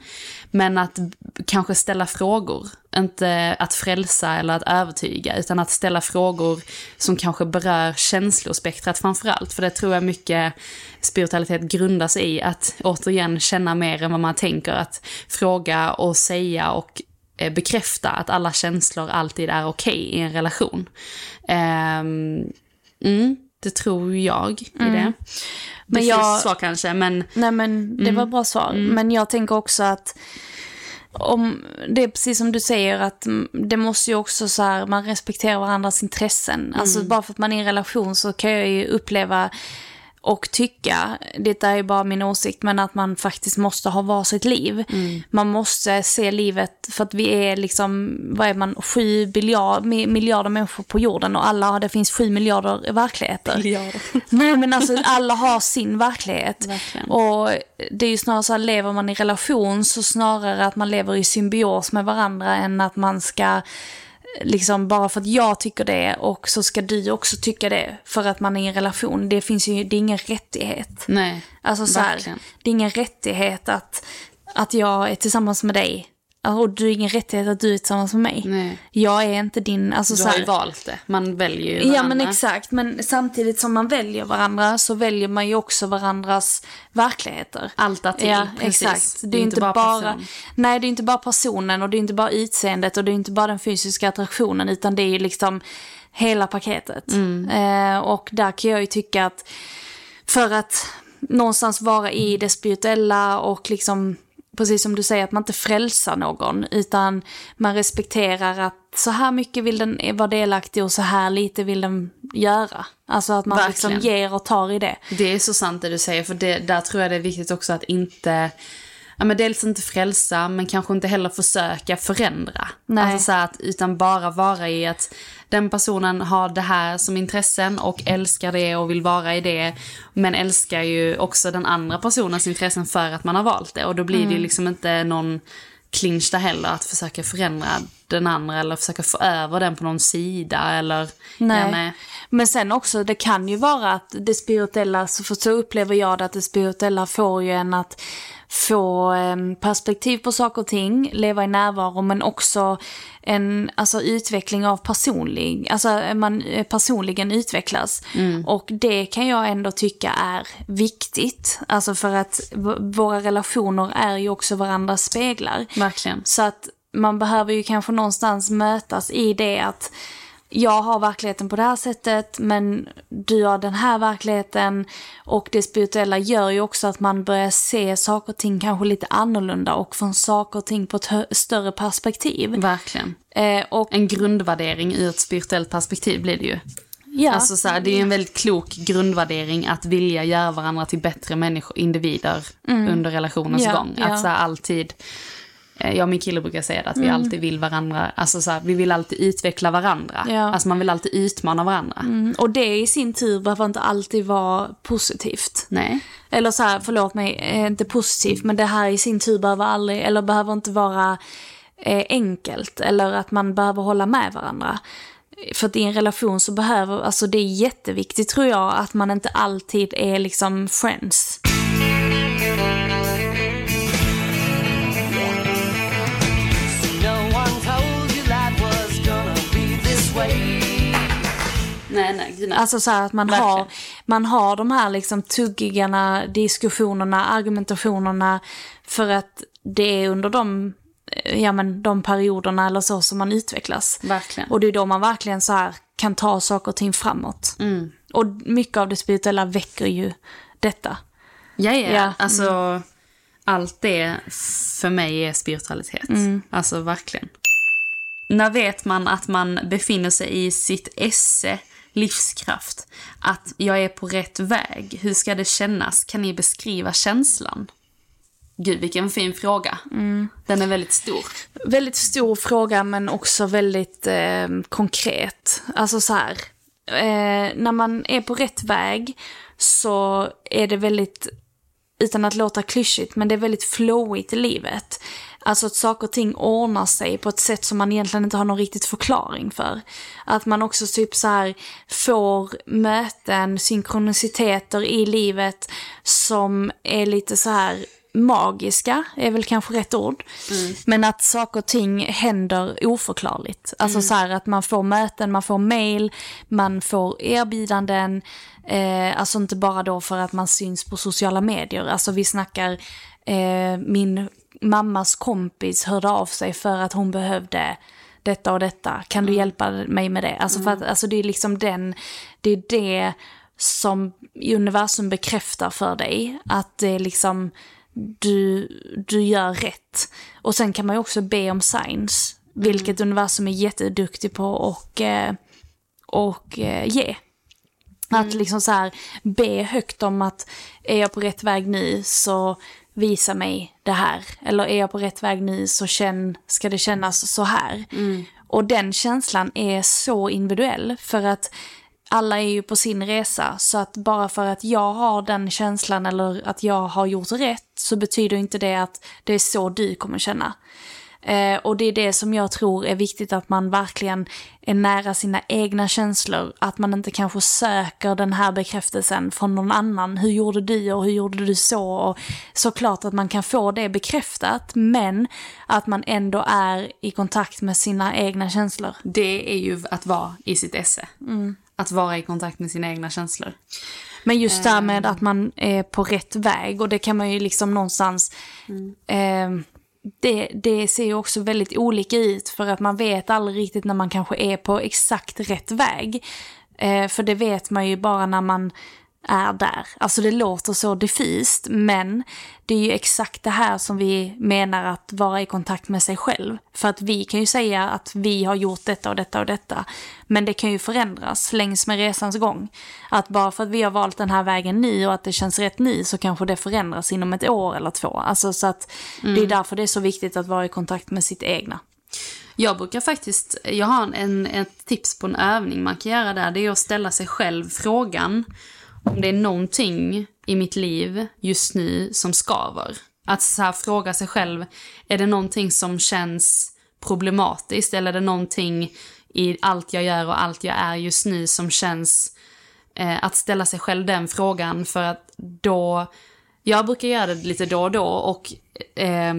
Men att kanske ställa frågor. Inte att frälsa eller att övertyga, utan att ställa frågor som kanske berör känslospektrat framförallt. För det tror jag mycket spiritualitet grundar sig i. Att återigen känna mer än vad man tänker. Att fråga och säga och bekräfta att alla känslor alltid är okej i en relation. Ehm, mm, det tror jag i det. Men Men jag- svar kanske, men Nej men det var bra svar. Men jag tänker också att om, det är precis som du säger att mm, det måste ju också så här, man respekterar varandras intressen. Alltså bara för att man är i en relation så kan jag ju uppleva och tycka, det är ju bara min åsikt, men att man faktiskt måste ha varsitt liv. Man måste se livet, för att vi är liksom, vad är man, sju biljard, mi- miljarder människor på jorden och alla, det finns sju miljarder verkligheter. Nej men alltså alla har sin verklighet. Verkligen. Och det är ju snarare så att lever man i relation så snarare att man lever i symbios med varandra än att man ska liksom bara för att jag tycker det och så ska du också tycka det för att man är i en relation. Det finns ju, det är ingen rättighet. nej. Alltså så här, det är ingen rättighet att, att jag är tillsammans med dig. Och du är ingen rättighet att du är tillsammans med mig. Nej. Jag är inte din, alltså Du har ju valt det. Man väljer ju Ja men varandra. exakt, men samtidigt som man väljer varandra så väljer man ju också varandras verkligheter. Alternativ, Ja, precis. exakt. Det är inte bara, person. nej det är inte bara personen och det är inte bara utseendet och det är inte bara den fysiska attraktionen utan det är ju liksom hela paketet. Mm. Eh, och där kan jag ju tycka att för att någonstans vara i det spirituella och liksom precis som du säger, att man inte frälsar någon, utan man respekterar att så här mycket vill den vara delaktig och så här lite vill den göra. Alltså att man liksom Verkligen. ger och tar i det. Det är så sant det du säger, för det, där tror jag det är viktigt också att inte Ja, men dels inte frälsa, men kanske inte heller försöka förändra. Nej. Alltså så att, utan bara vara i att den personen har det här som intressen och älskar det och vill vara i det. Men älskar ju också den andra personens intressen för att man har valt det. Och då blir det Mm. ju liksom inte någon clinch där heller att försöka förändra den andra eller försöka få över den på någon sida eller... Nej. Ja, nej. Men sen också, det kan ju vara att det spirituella, så, för så upplever jag det, att det spirituella får ju en att få perspektiv på saker och ting, leva i närvaro, men också en alltså, utveckling av personlig, alltså man eh, personligen utvecklas. Och det kan jag ändå tycka är viktigt, alltså för att våra relationer är ju också varandras speglar. Verkligen. Så att man behöver ju kanske någonstans mötas i det att jag har verkligheten på det här sättet men du har den här verkligheten och det spirituella gör ju också att man börjar se saker och ting kanske lite annorlunda och från saker och ting på ett större perspektiv. Verkligen. Eh, och En grundvärdering ur ett spirituellt perspektiv blir det ju. ja, Alltså så här, det är en väldigt klok grundvärdering att vilja göra varandra till bättre människor, individer under relationens Mm. Ja, gång. ja. Att så här, alltid, jag och min kille brukar säga det, att vi Mm. alltid vill varandra, alltså så här, vi vill alltid utveckla varandra. Ja. Alltså man vill alltid utmana varandra. Mm, och det i sin tur behöver inte alltid vara positivt. Nej. Eller så här, förlåt mig, eh, inte positivt, men det här i sin tur behöver aldrig, eller behöver inte vara eh, enkelt. Eller att man behöver hålla med varandra. För att i en relation så behöver, alltså det är jätteviktigt tror jag, att man inte alltid är liksom friends. Nej, nej, gud, nej. Alltså så här att man Verkligen. har, man har de här liksom tuggiga diskussionerna, argumentationerna för att det är under de, eh, ja, men de perioderna eller så som man utvecklas. Verkligen. Och det är då man verkligen så här kan ta saker och ting framåt. Mm. Och mycket av det spirituella väcker ju detta. Ja, ja. Ja. Alltså, allt det för mig är spiritualitet. Mm. Alltså verkligen. När vet man att man befinner sig i sitt esse, livskraft? Att jag är på rätt väg? Hur ska det kännas? Kan ni beskriva känslan? Gud, vilken fin fråga. Mm. Den är väldigt stor. Väldigt stor fråga men också väldigt eh, konkret. Alltså så här, eh, när man är på rätt väg så är det väldigt utan att låta klyschigt, men det är väldigt flowigt i livet. Alltså att saker och ting ordnar sig på ett sätt som man egentligen inte har någon riktigt förklaring för. Att man också typ så här får möten, synkroniciteter i livet som är lite så här magiska, är väl kanske rätt ord. Men att saker och ting händer oförklarligt. Alltså så här att man får möten, man får mail, man får erbjudanden. Eh, alltså inte bara då för att man syns på sociala medier. Alltså vi snackar eh, min mammas kompis hörde av sig för att hon behövde detta och detta. Kan du hjälpa mig med det? Alltså för att alltså det är liksom den, det är det som universum bekräftar för dig. Att det är liksom, du, du gör rätt. Och sen kan man ju också be om signs. Vilket universum är jätteduktig på och, eh, och eh, ge. Att liksom så här be högt om att är jag på rätt väg nu så visa mig det här. Eller är jag på rätt väg nu så känn, ska det kännas så här. Och den känslan är så individuell för att alla är ju på sin resa. Så att bara för att jag har den känslan eller att jag har gjort rätt så betyder inte det att det är så du kommer känna. Eh, och det är det som jag tror är viktigt att man verkligen är nära sina egna känslor. Att man inte kanske söker den här bekräftelsen från någon annan. Hur gjorde du och hur gjorde du så? Och såklart att man kan få det bekräftat men att man ändå är i kontakt med sina egna känslor. Det är ju att vara i sitt esse. Att vara i kontakt med sina egna känslor. Men just det här med att man är på rätt väg och det kan man ju liksom någonstans... Eh, det, det ser ju också väldigt olika ut för att man vet aldrig riktigt när man kanske är på exakt rätt väg. Eh, för det vet man ju bara när man är där. Alltså det låter så diffust men det är ju exakt det här som vi menar att vara i kontakt med sig själv. För att vi kan ju säga att vi har gjort detta och detta och detta. Men det kan ju förändras längs med resans gång. Att bara för att vi har valt den här vägen nu och att det känns rätt nu så kanske det förändras inom ett år eller två. Alltså så att det är därför det är så viktigt att vara i kontakt med sitt egna. Jag brukar faktiskt, jag har en, ett tips på en övning man kan göra där. Det är att ställa sig själv frågan om det är någonting i mitt liv just nu som skaver. Att så här fråga sig själv, är det någonting som känns problematiskt? Eller är det någonting i allt jag gör och allt jag är just nu som känns... Eh, att ställa sig själv den frågan för att då... Jag brukar göra det lite då och då och eh,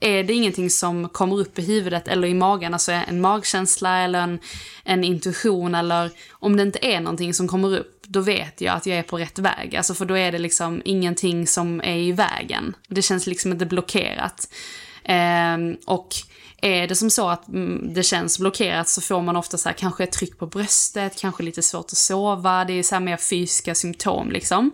är det ingenting som kommer upp i huvudet eller i magen, alltså en magkänsla eller en, en intuition eller om det inte är någonting som kommer upp, då vet jag att jag är på rätt väg. Alltså för då är det liksom ingenting som är i vägen. Det känns liksom inte blockerat. Eh, och är det som så att mm, det känns blockerat så får man ofta så här, kanske ett tryck på bröstet, kanske lite svårt att sova, det är så här mer fysiska symptom liksom.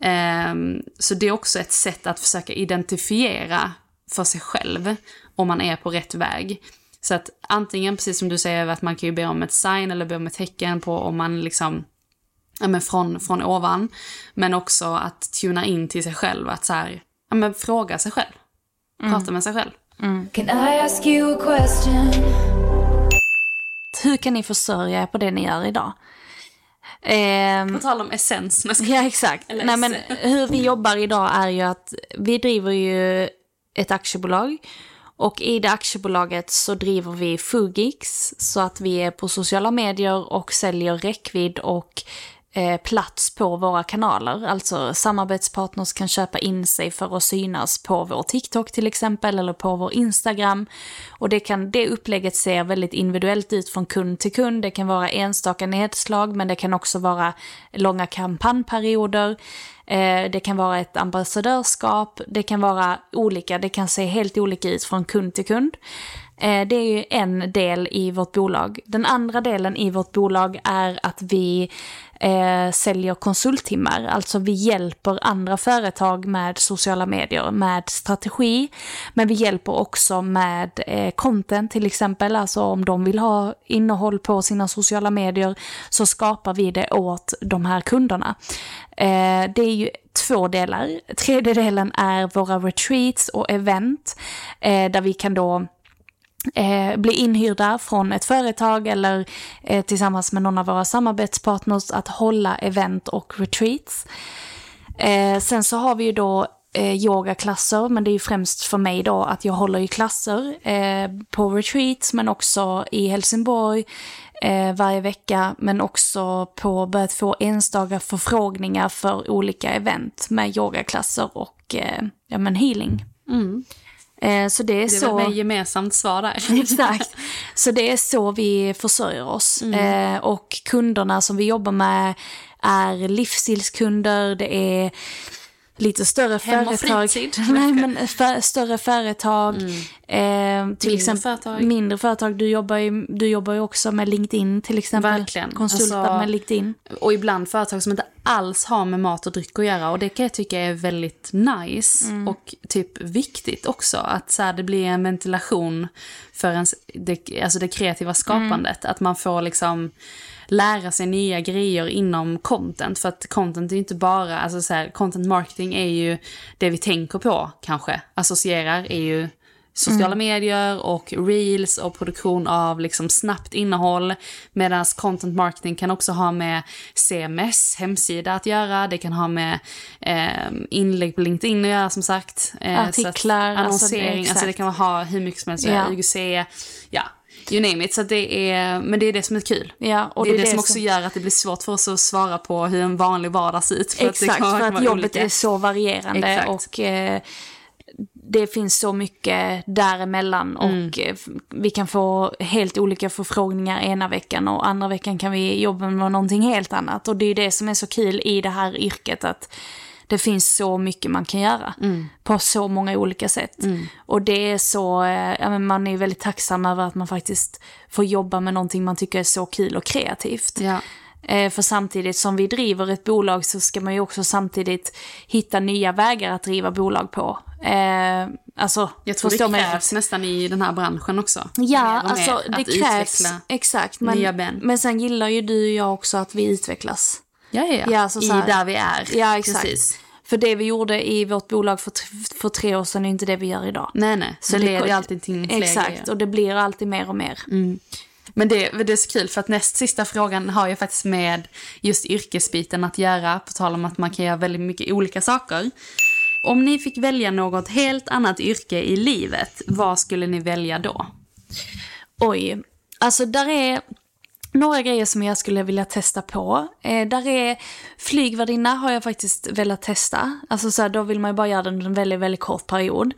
Ehm, så det är också ett sätt att försöka identifiera för sig själv om man är på rätt väg. Så att antingen, precis som du säger, att man kan ju be om ett sign eller be om ett tecken på om man liksom, ja men från, från ovan. Men också att tuna in till sig själv, att så här, ja men fråga sig själv. Prata med sig själv. Can I ask you a question? Hur kan ni försörja er på det ni gör idag? Ehm, På tal om essens. ska- Ja, exakt. Eller Nej, men hur vi jobbar idag är ju att vi driver ju ett aktiebolag. Och i det aktiebolaget så driver vi Fugix så att vi är på sociala medier och säljer räckvidd och eh, plats på våra kanaler. Alltså samarbetspartners kan köpa in sig för att synas på vår TikTok till exempel eller på vår Instagram. Och det, kan, det upplägget ser väldigt individuellt ut från kund till kund. Det kan vara enstaka nedslag men det kan också vara långa kampanjperioder. Eh, det kan vara ett ambassadörskap, det kan vara olika, det kan se helt olika ut från kund till kund. Eh, det är ju en del i vårt bolag. Den andra delen i vårt bolag är att vi eh, säljer konsulttimmar. Alltså vi hjälper andra företag med sociala medier, med strategi. Men vi hjälper också med eh, content till exempel. Alltså om de vill ha innehåll på sina sociala medier så skapar vi det åt de här kunderna. Eh, det är ju två delar. Tredje delen är våra retreats och event eh, där vi kan då eh, bli inhyrda från ett företag eller eh, tillsammans med någon av våra samarbetspartners att hålla event och retreats. Eh, sen så har vi ju då eh, yogaklasser, men det är ju främst för mig då att jag håller i klasser eh, på retreats, men också i Helsingborg eh, varje vecka, men också på börjat få enstaka förfrågningar för olika event med yogaklasser och eh, ja, men healing. Mm. Eh, så det är. Det är så... väl gemensamt svar där. Exakt. Så det är så vi försörjer oss. Mm. Eh, och kunderna som vi jobbar med är livsstilskunder, det är lite större Hem och företag. fritid. Nej, men för, större företag. Eh, till exempel företag. mindre företag. Du jobbar, ju, du jobbar ju också med LinkedIn till exempel. Verkligen. Konsultar Alltså- med LinkedIn. Och ibland företag som inte alls har med mat och dryck att göra. Och det kan jag tycka är väldigt nice och typ viktigt också. Att så här, det blir en ventilation för ens, det, alltså det kreativa skapandet. Att man får liksom lära sig nya grejer inom content. För att content är ju inte bara, alltså så här, content marketing är ju det vi tänker på kanske. Associerar är ju sociala medier och reels och produktion av liksom snabbt innehåll. Medan content marketing kan också ha med CMS, hemsida att göra. Det kan ha med eh, inlägg på LinkedIn att göra som sagt. Eh, att Artiklar, alltså det- annonsering, alltså det, exakt. kan ha hur mycket som helst. Ja. Ja. UGC, ja. You name it. Så att det är, men det är det som är kul. Ja, och det är det, som också gör att det blir svårt för oss att svara på hur en vanlig vardag ser ut. För att det Exakt, kan för att jobbet olika. är så varierande Exakt. och eh, det finns så mycket däremellan Mm. och eh, vi kan få helt olika förfrågningar ena veckan och andra veckan kan vi jobba med någonting helt annat. Och det är det som är så kul i det här yrket att det finns så mycket man kan göra Mm. på så många olika sätt. Och det är så, eh, ja, man är väldigt tacksam över att man faktiskt får jobba med någonting man tycker är så kul och kreativt. Ja. Eh, För samtidigt som vi driver ett bolag så ska man ju också samtidigt hitta nya vägar att driva bolag på. Eh, alltså, Jag tror det mig krävs nästan i den här branschen också. Ja, alltså det krävs. Exakt. Men, men sen gillar ju du och jag också att vi utvecklas. Ja, ja, ja. Ja, alltså I där vi är. Ja, exakt. Precis. För det vi gjorde i vårt bolag för, för tre år sedan är inte det vi gör idag. Nej, nej. Så det leder ju alltid till fler Exakt, grejer. och det blir alltid mer och mer. Men det, det är så kul för att näst sista frågan har ju faktiskt med just yrkesbiten att göra. På tal om att man kan göra väldigt mycket olika saker. Om ni fick välja något helt annat yrke i livet, vad skulle ni välja då? Oj, alltså där är några grejer som jag skulle vilja testa på. Eh, där är flygvärdinna har jag faktiskt velat testa. Alltså så här, då vill man ju bara göra det under en väldigt, väldigt kort period.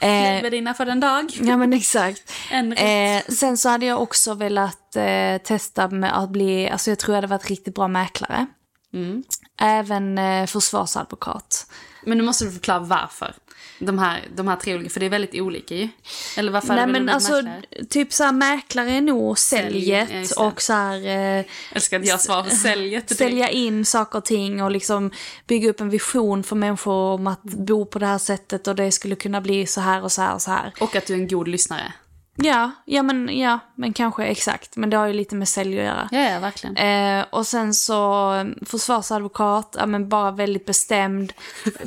Eh, Värdinna för en dag. Ja men exakt. En. Eh, sen så hade jag också velat eh, testa med att bli, alltså jag tror jag hade varit riktigt bra mäklare. Mm. Även eh, försvarsadvokat. Men nu måste du förklara varför. De här, de här tre olika, för det är väldigt olika ju. Eller varför Nej men alltså, mäklare? typ så här mäklare är nog Sälj, säljet ja, just det. och så här... Eh, älskar att jag svarar säljet. direkt. sälja in saker och ting och liksom bygga upp en vision för människor om att bo på det här sättet och det skulle kunna bli så här och så här och så här. Och att du är en god lyssnare. Ja, ja men, ja, men kanske exakt. Men det har ju lite med sälj att göra. Ja, ja verkligen. Eh, och sen så eh, försvarsadvokat, ja, men bara väldigt bestämd,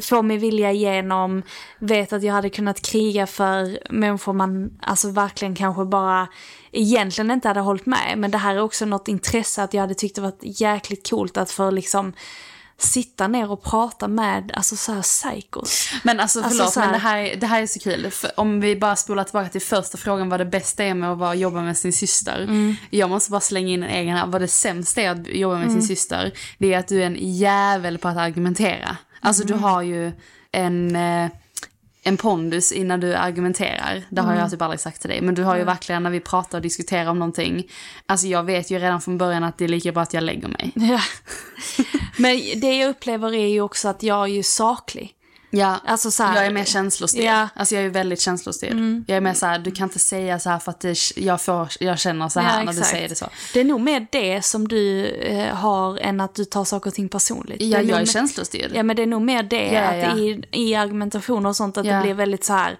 får min vilja igenom, vet att jag hade kunnat kriga för människor man alltså verkligen kanske bara egentligen inte hade hållit med. Men det här är också något intresse att jag hade tyckt det varit jäkligt coolt att få liksom sitta ner och prata med, alltså så här psykos. Men alltså Alltså, förlåt, så här- men det här, det här är så kul. För om vi bara spolar tillbaka till första frågan vad det bästa är med att vara, jobba med sin syster. Mm. Jag måste bara slänga in en egen här. Vad det sämsta är att jobba med Mm. sin syster, det är att du är en jävel på att argumentera. Alltså Mm. du har ju en, eh, en pondus innan du argumenterar. Det har Mm. jag typ aldrig sagt till dig. Men du har ju verkligen när vi pratar och diskuterar om någonting. Alltså jag vet ju redan från början att det är lika bra att jag lägger mig. Ja. Men det jag upplever är ju också att jag är ju saklig. Ja, Alltså så här- jag är mer känslostyrd. Ja. Mm. Alltså jag är väldigt känslostyrd. Jag är mer så här, du kan inte säga så här för att det, jag, får, jag känner så här Ja, när du exakt. säger det så. Det är nog mer det som du eh, har än att du tar saker och ting personligt. Ja, är jag är mer- känslostyrd. Ja, men det är nog mer det, Ja, att i, i argumentation och sånt, att det blir väldigt så här...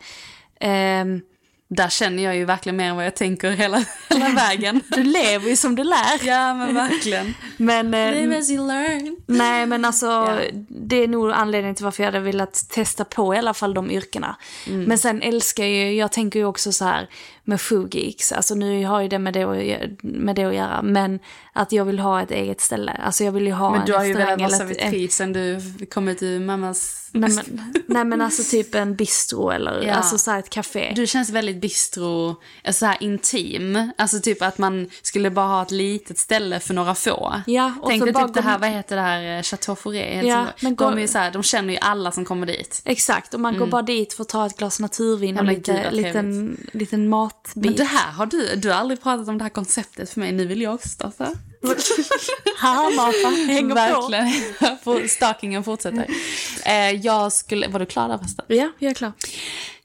ehm, Där känner jag ju verkligen mer än vad jag tänker hela, hela vägen. du lever ju som du lär. ja, men verkligen. Men, eh, Live as you learn. nej, men alltså, Ja. det är nog anledningen till varför jag hade velat testa på i alla fall de yrkena. Mm. Men sen älskar jag ju, jag tänker ju också så här, med Foodgeeks. Alltså nu har ju det med det, att, med det att göra. Men att jag vill ha ett eget ställe. Alltså jag vill ju ha Men en du har ju velat restaurang vara servitris sen du kom ut ur mammas... Nej men, nej men alltså typ en bistro eller Ja. alltså så ett café. Du känns väldigt bistro, alltså så här intim. Alltså typ att man skulle bara ha ett litet ställe för några få. Ja, och Tänk dig typ det här, vad heter det här, eh, Chateau Fourré? helt Ja, men de, är så här, de känner ju alla som kommer dit. Exakt, och man går bara dit för att ta ett glas naturvin och men lite, gud, vad liten, matbit. Men det här har du, du har aldrig pratat om det här konceptet för mig, nu vill jag också starta. Haha, hänger. Verkligen. På- Stalkingen fortsätter. Eh, jag skulle, var du klar där förresten? Ja, jag är klar.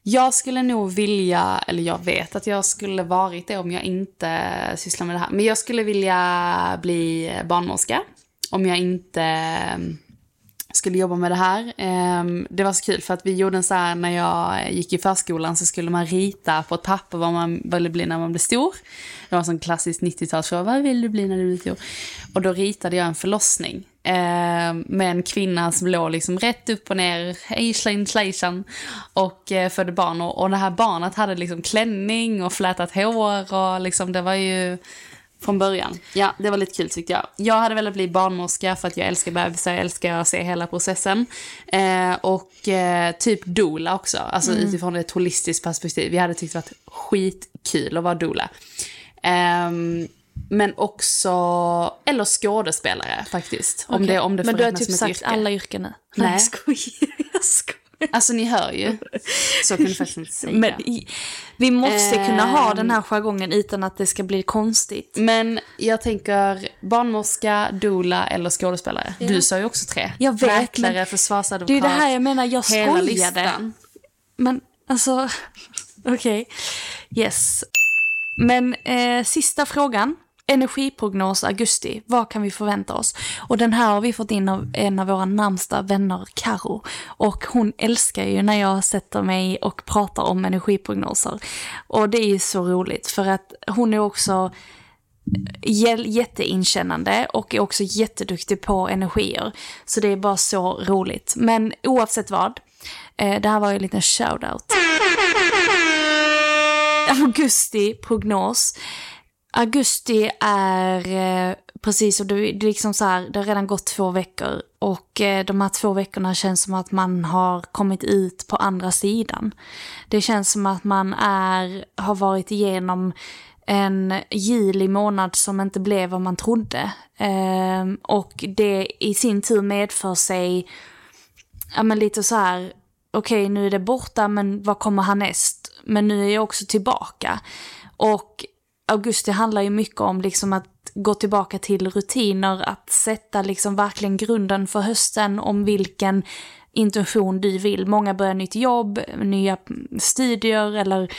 Jag skulle nog vilja, eller jag vet att jag skulle varit det om jag inte sysslar med det här. Men jag skulle vilja bli barnmorska om jag inte skulle jobba med det här. Ehm, det var så kul för att vi gjorde en så här när jag gick i förskolan så skulle man rita på ett papper vad man ville bli när man blev stor. Det var en sån klassisk 90-talsfråga, vad vill du bli när du blir stor? Och då ritade jag en förlossning. Ehm, med en kvinna som låg liksom rätt upp och ner, hejslan och eh, födde barn. Och, och det här barnet hade liksom klänning och flätat hår och liksom det var ju från början. Ja, det var lite kul tyckte jag. Jag hade velat bli barnmorska för att jag älskar bebisar, jag älskar att se hela processen. Eh, och eh, typ doula också, alltså utifrån ett holistiskt perspektiv. Vi hade tyckt det varit skitkul att vara doula. Ehm, men också, eller skådespelare faktiskt. Om det, om det får Men du har typ sagt yrke. alla yrken nu. Nej. jag skojar. Jag skojar. Alltså ni hör ju. Så kan du faktiskt inte säga. Men vi måste kunna ha Ehm. den här jargongen utan att det ska bli konstigt. Men jag tänker barnmorska, doula eller skådespelare. Du sa ju också tre. Jag vet, Mäklare, men försvarsadvokat. Det är det här jag menar, jag skojade. listan. Men alltså, okej. Yes. Men eh, sista frågan. Energiprognos augusti. Vad kan vi förvänta oss? Och den här har vi fått in av en av våra närmsta vänner, Karo. Och hon älskar ju när jag sätter mig och pratar om energiprognoser. Och det är ju så roligt för att hon är också jä- jätteinkännande och är också jätteduktig på energier. Så det är bara så roligt. Men oavsett vad, eh, det här var ju en liten shout-out. Augusti prognos. Augusti är eh, precis och det, det är liksom så här, det har redan gått två veckor och eh, de här två veckorna känns som att man har kommit ut på andra sidan. Det känns som att man är, har varit igenom en juli månad som inte blev vad man trodde. Ehm, och det i sin tur medför sig ja men lite så här, okej nu är det borta men vad kommer härnäst? Men nu är jag också tillbaka. Och augusti handlar ju mycket om liksom att gå tillbaka till rutiner, att sätta liksom verkligen grunden för hösten om vilken intention du vill. Många börjar nytt jobb, nya studier eller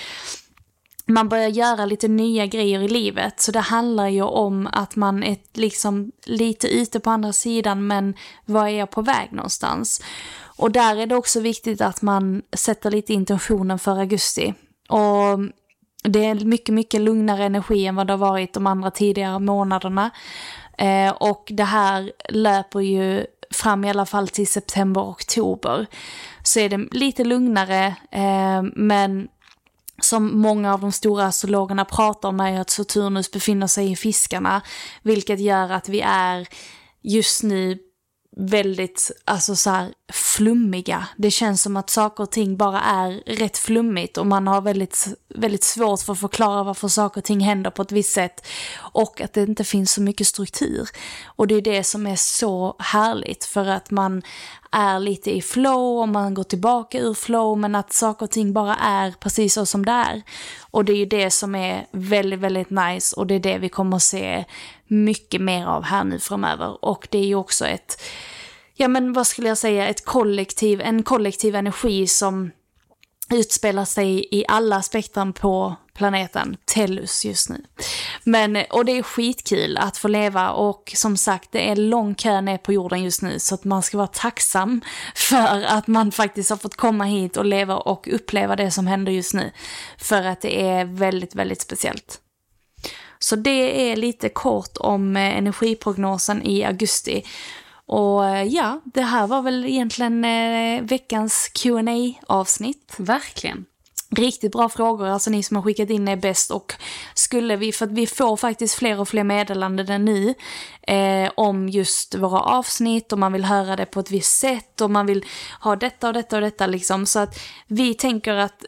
man börjar göra lite nya grejer i livet. Så det handlar ju om att man är liksom lite ute på andra sidan men var är jag på väg någonstans? Och där är det också viktigt att man sätter lite intentionen för augusti. Och det är mycket, mycket lugnare energi än vad det har varit de andra tidigare månaderna. Eh, och det här löper ju fram i alla fall till september, oktober. Så är det lite lugnare, eh, men som många av de stora astrologerna pratar om är att Saturnus befinner sig i fiskarna, vilket gör att vi är just nu väldigt, alltså så här flummiga. Det känns som att saker och ting bara är rätt flummigt och man har väldigt, väldigt svårt för att förklara varför saker och ting händer på ett visst sätt och att det inte finns så mycket struktur. Och det är det som är så härligt för att man är lite i flow och man går tillbaka ur flow men att saker och ting bara är precis så som det är. Och det är ju det som är väldigt, väldigt nice och det är det vi kommer att se mycket mer av här nu framöver. Och det är ju också ett, ja men vad skulle jag säga, ett kollektiv, en kollektiv energi som utspelar sig i alla spektrum på planeten Tellus just nu. Men, och det är skitkul att få leva och som sagt det är lång kö ner på jorden just nu så att man ska vara tacksam för att man faktiskt har fått komma hit och leva och uppleva det som händer just nu. För att det är väldigt, väldigt speciellt. Så det är lite kort om eh, energiprognosen i augusti. Och eh, ja, det här var väl egentligen eh, veckans qa avsnitt Verkligen. Riktigt bra frågor, alltså ni som har skickat in är bäst och skulle vi, för att vi får faktiskt fler och fler meddelanden nu eh, om just våra avsnitt och man vill höra det på ett visst sätt och man vill ha detta och detta och detta liksom. Så att vi tänker att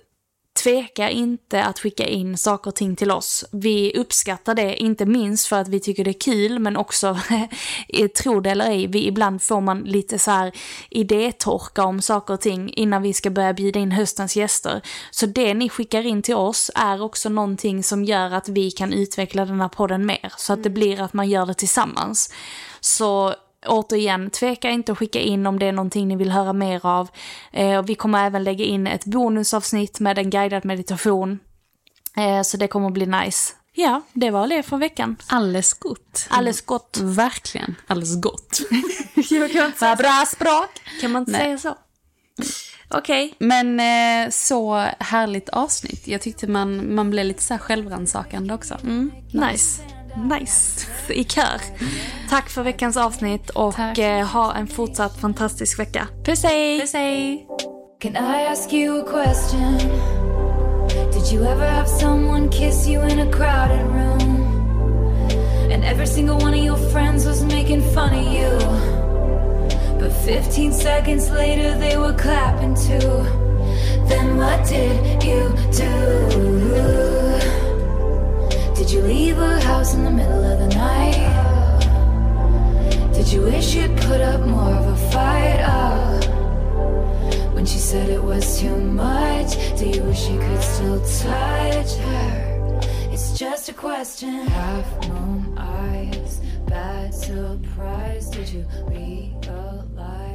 tveka inte att skicka in saker och ting till oss. Vi uppskattar det, inte minst för att vi tycker det är kul, men också, tro det eller ej, vi, ibland får man lite så här idétorka om saker och ting innan vi ska börja bjuda in höstens gäster. Så det ni skickar in till oss är också någonting som gör att vi kan utveckla den här podden mer, så att det blir att man gör det tillsammans. Så återigen, tveka inte att skicka in om det är någonting ni vill höra mer av. Eh, vi kommer även lägga in ett bonusavsnitt med en guidad meditation. Eh, så det kommer bli nice. Ja, det var det för veckan. Alldeles gott. Alldeles gott. Verkligen. Alldeles gott. Vad bra språk. Kan man inte Nej. säga så? Okej. Men eh, så härligt avsnitt. Jag tyckte man, man blev lite så här självrannsakande också. Mm, nice. Nice. I kör. Tack för veckans avsnitt och Tack. eh, ha en fortsatt fantastisk vecka. Puss hej! Puss hej! Can I ask you a question? Did you ever have someone kiss you in a crowded room? And every single one of your friends was making fun of you. But 15 seconds later, they were clapping too. Then what did you do? Did you leave her house in the middle of the night? Did you wish you'd put up more of a fight? Oh. When she said it was too much, do you wish you could still touch her? It's just a question. Half moon eyes, bad surprise. Did you realize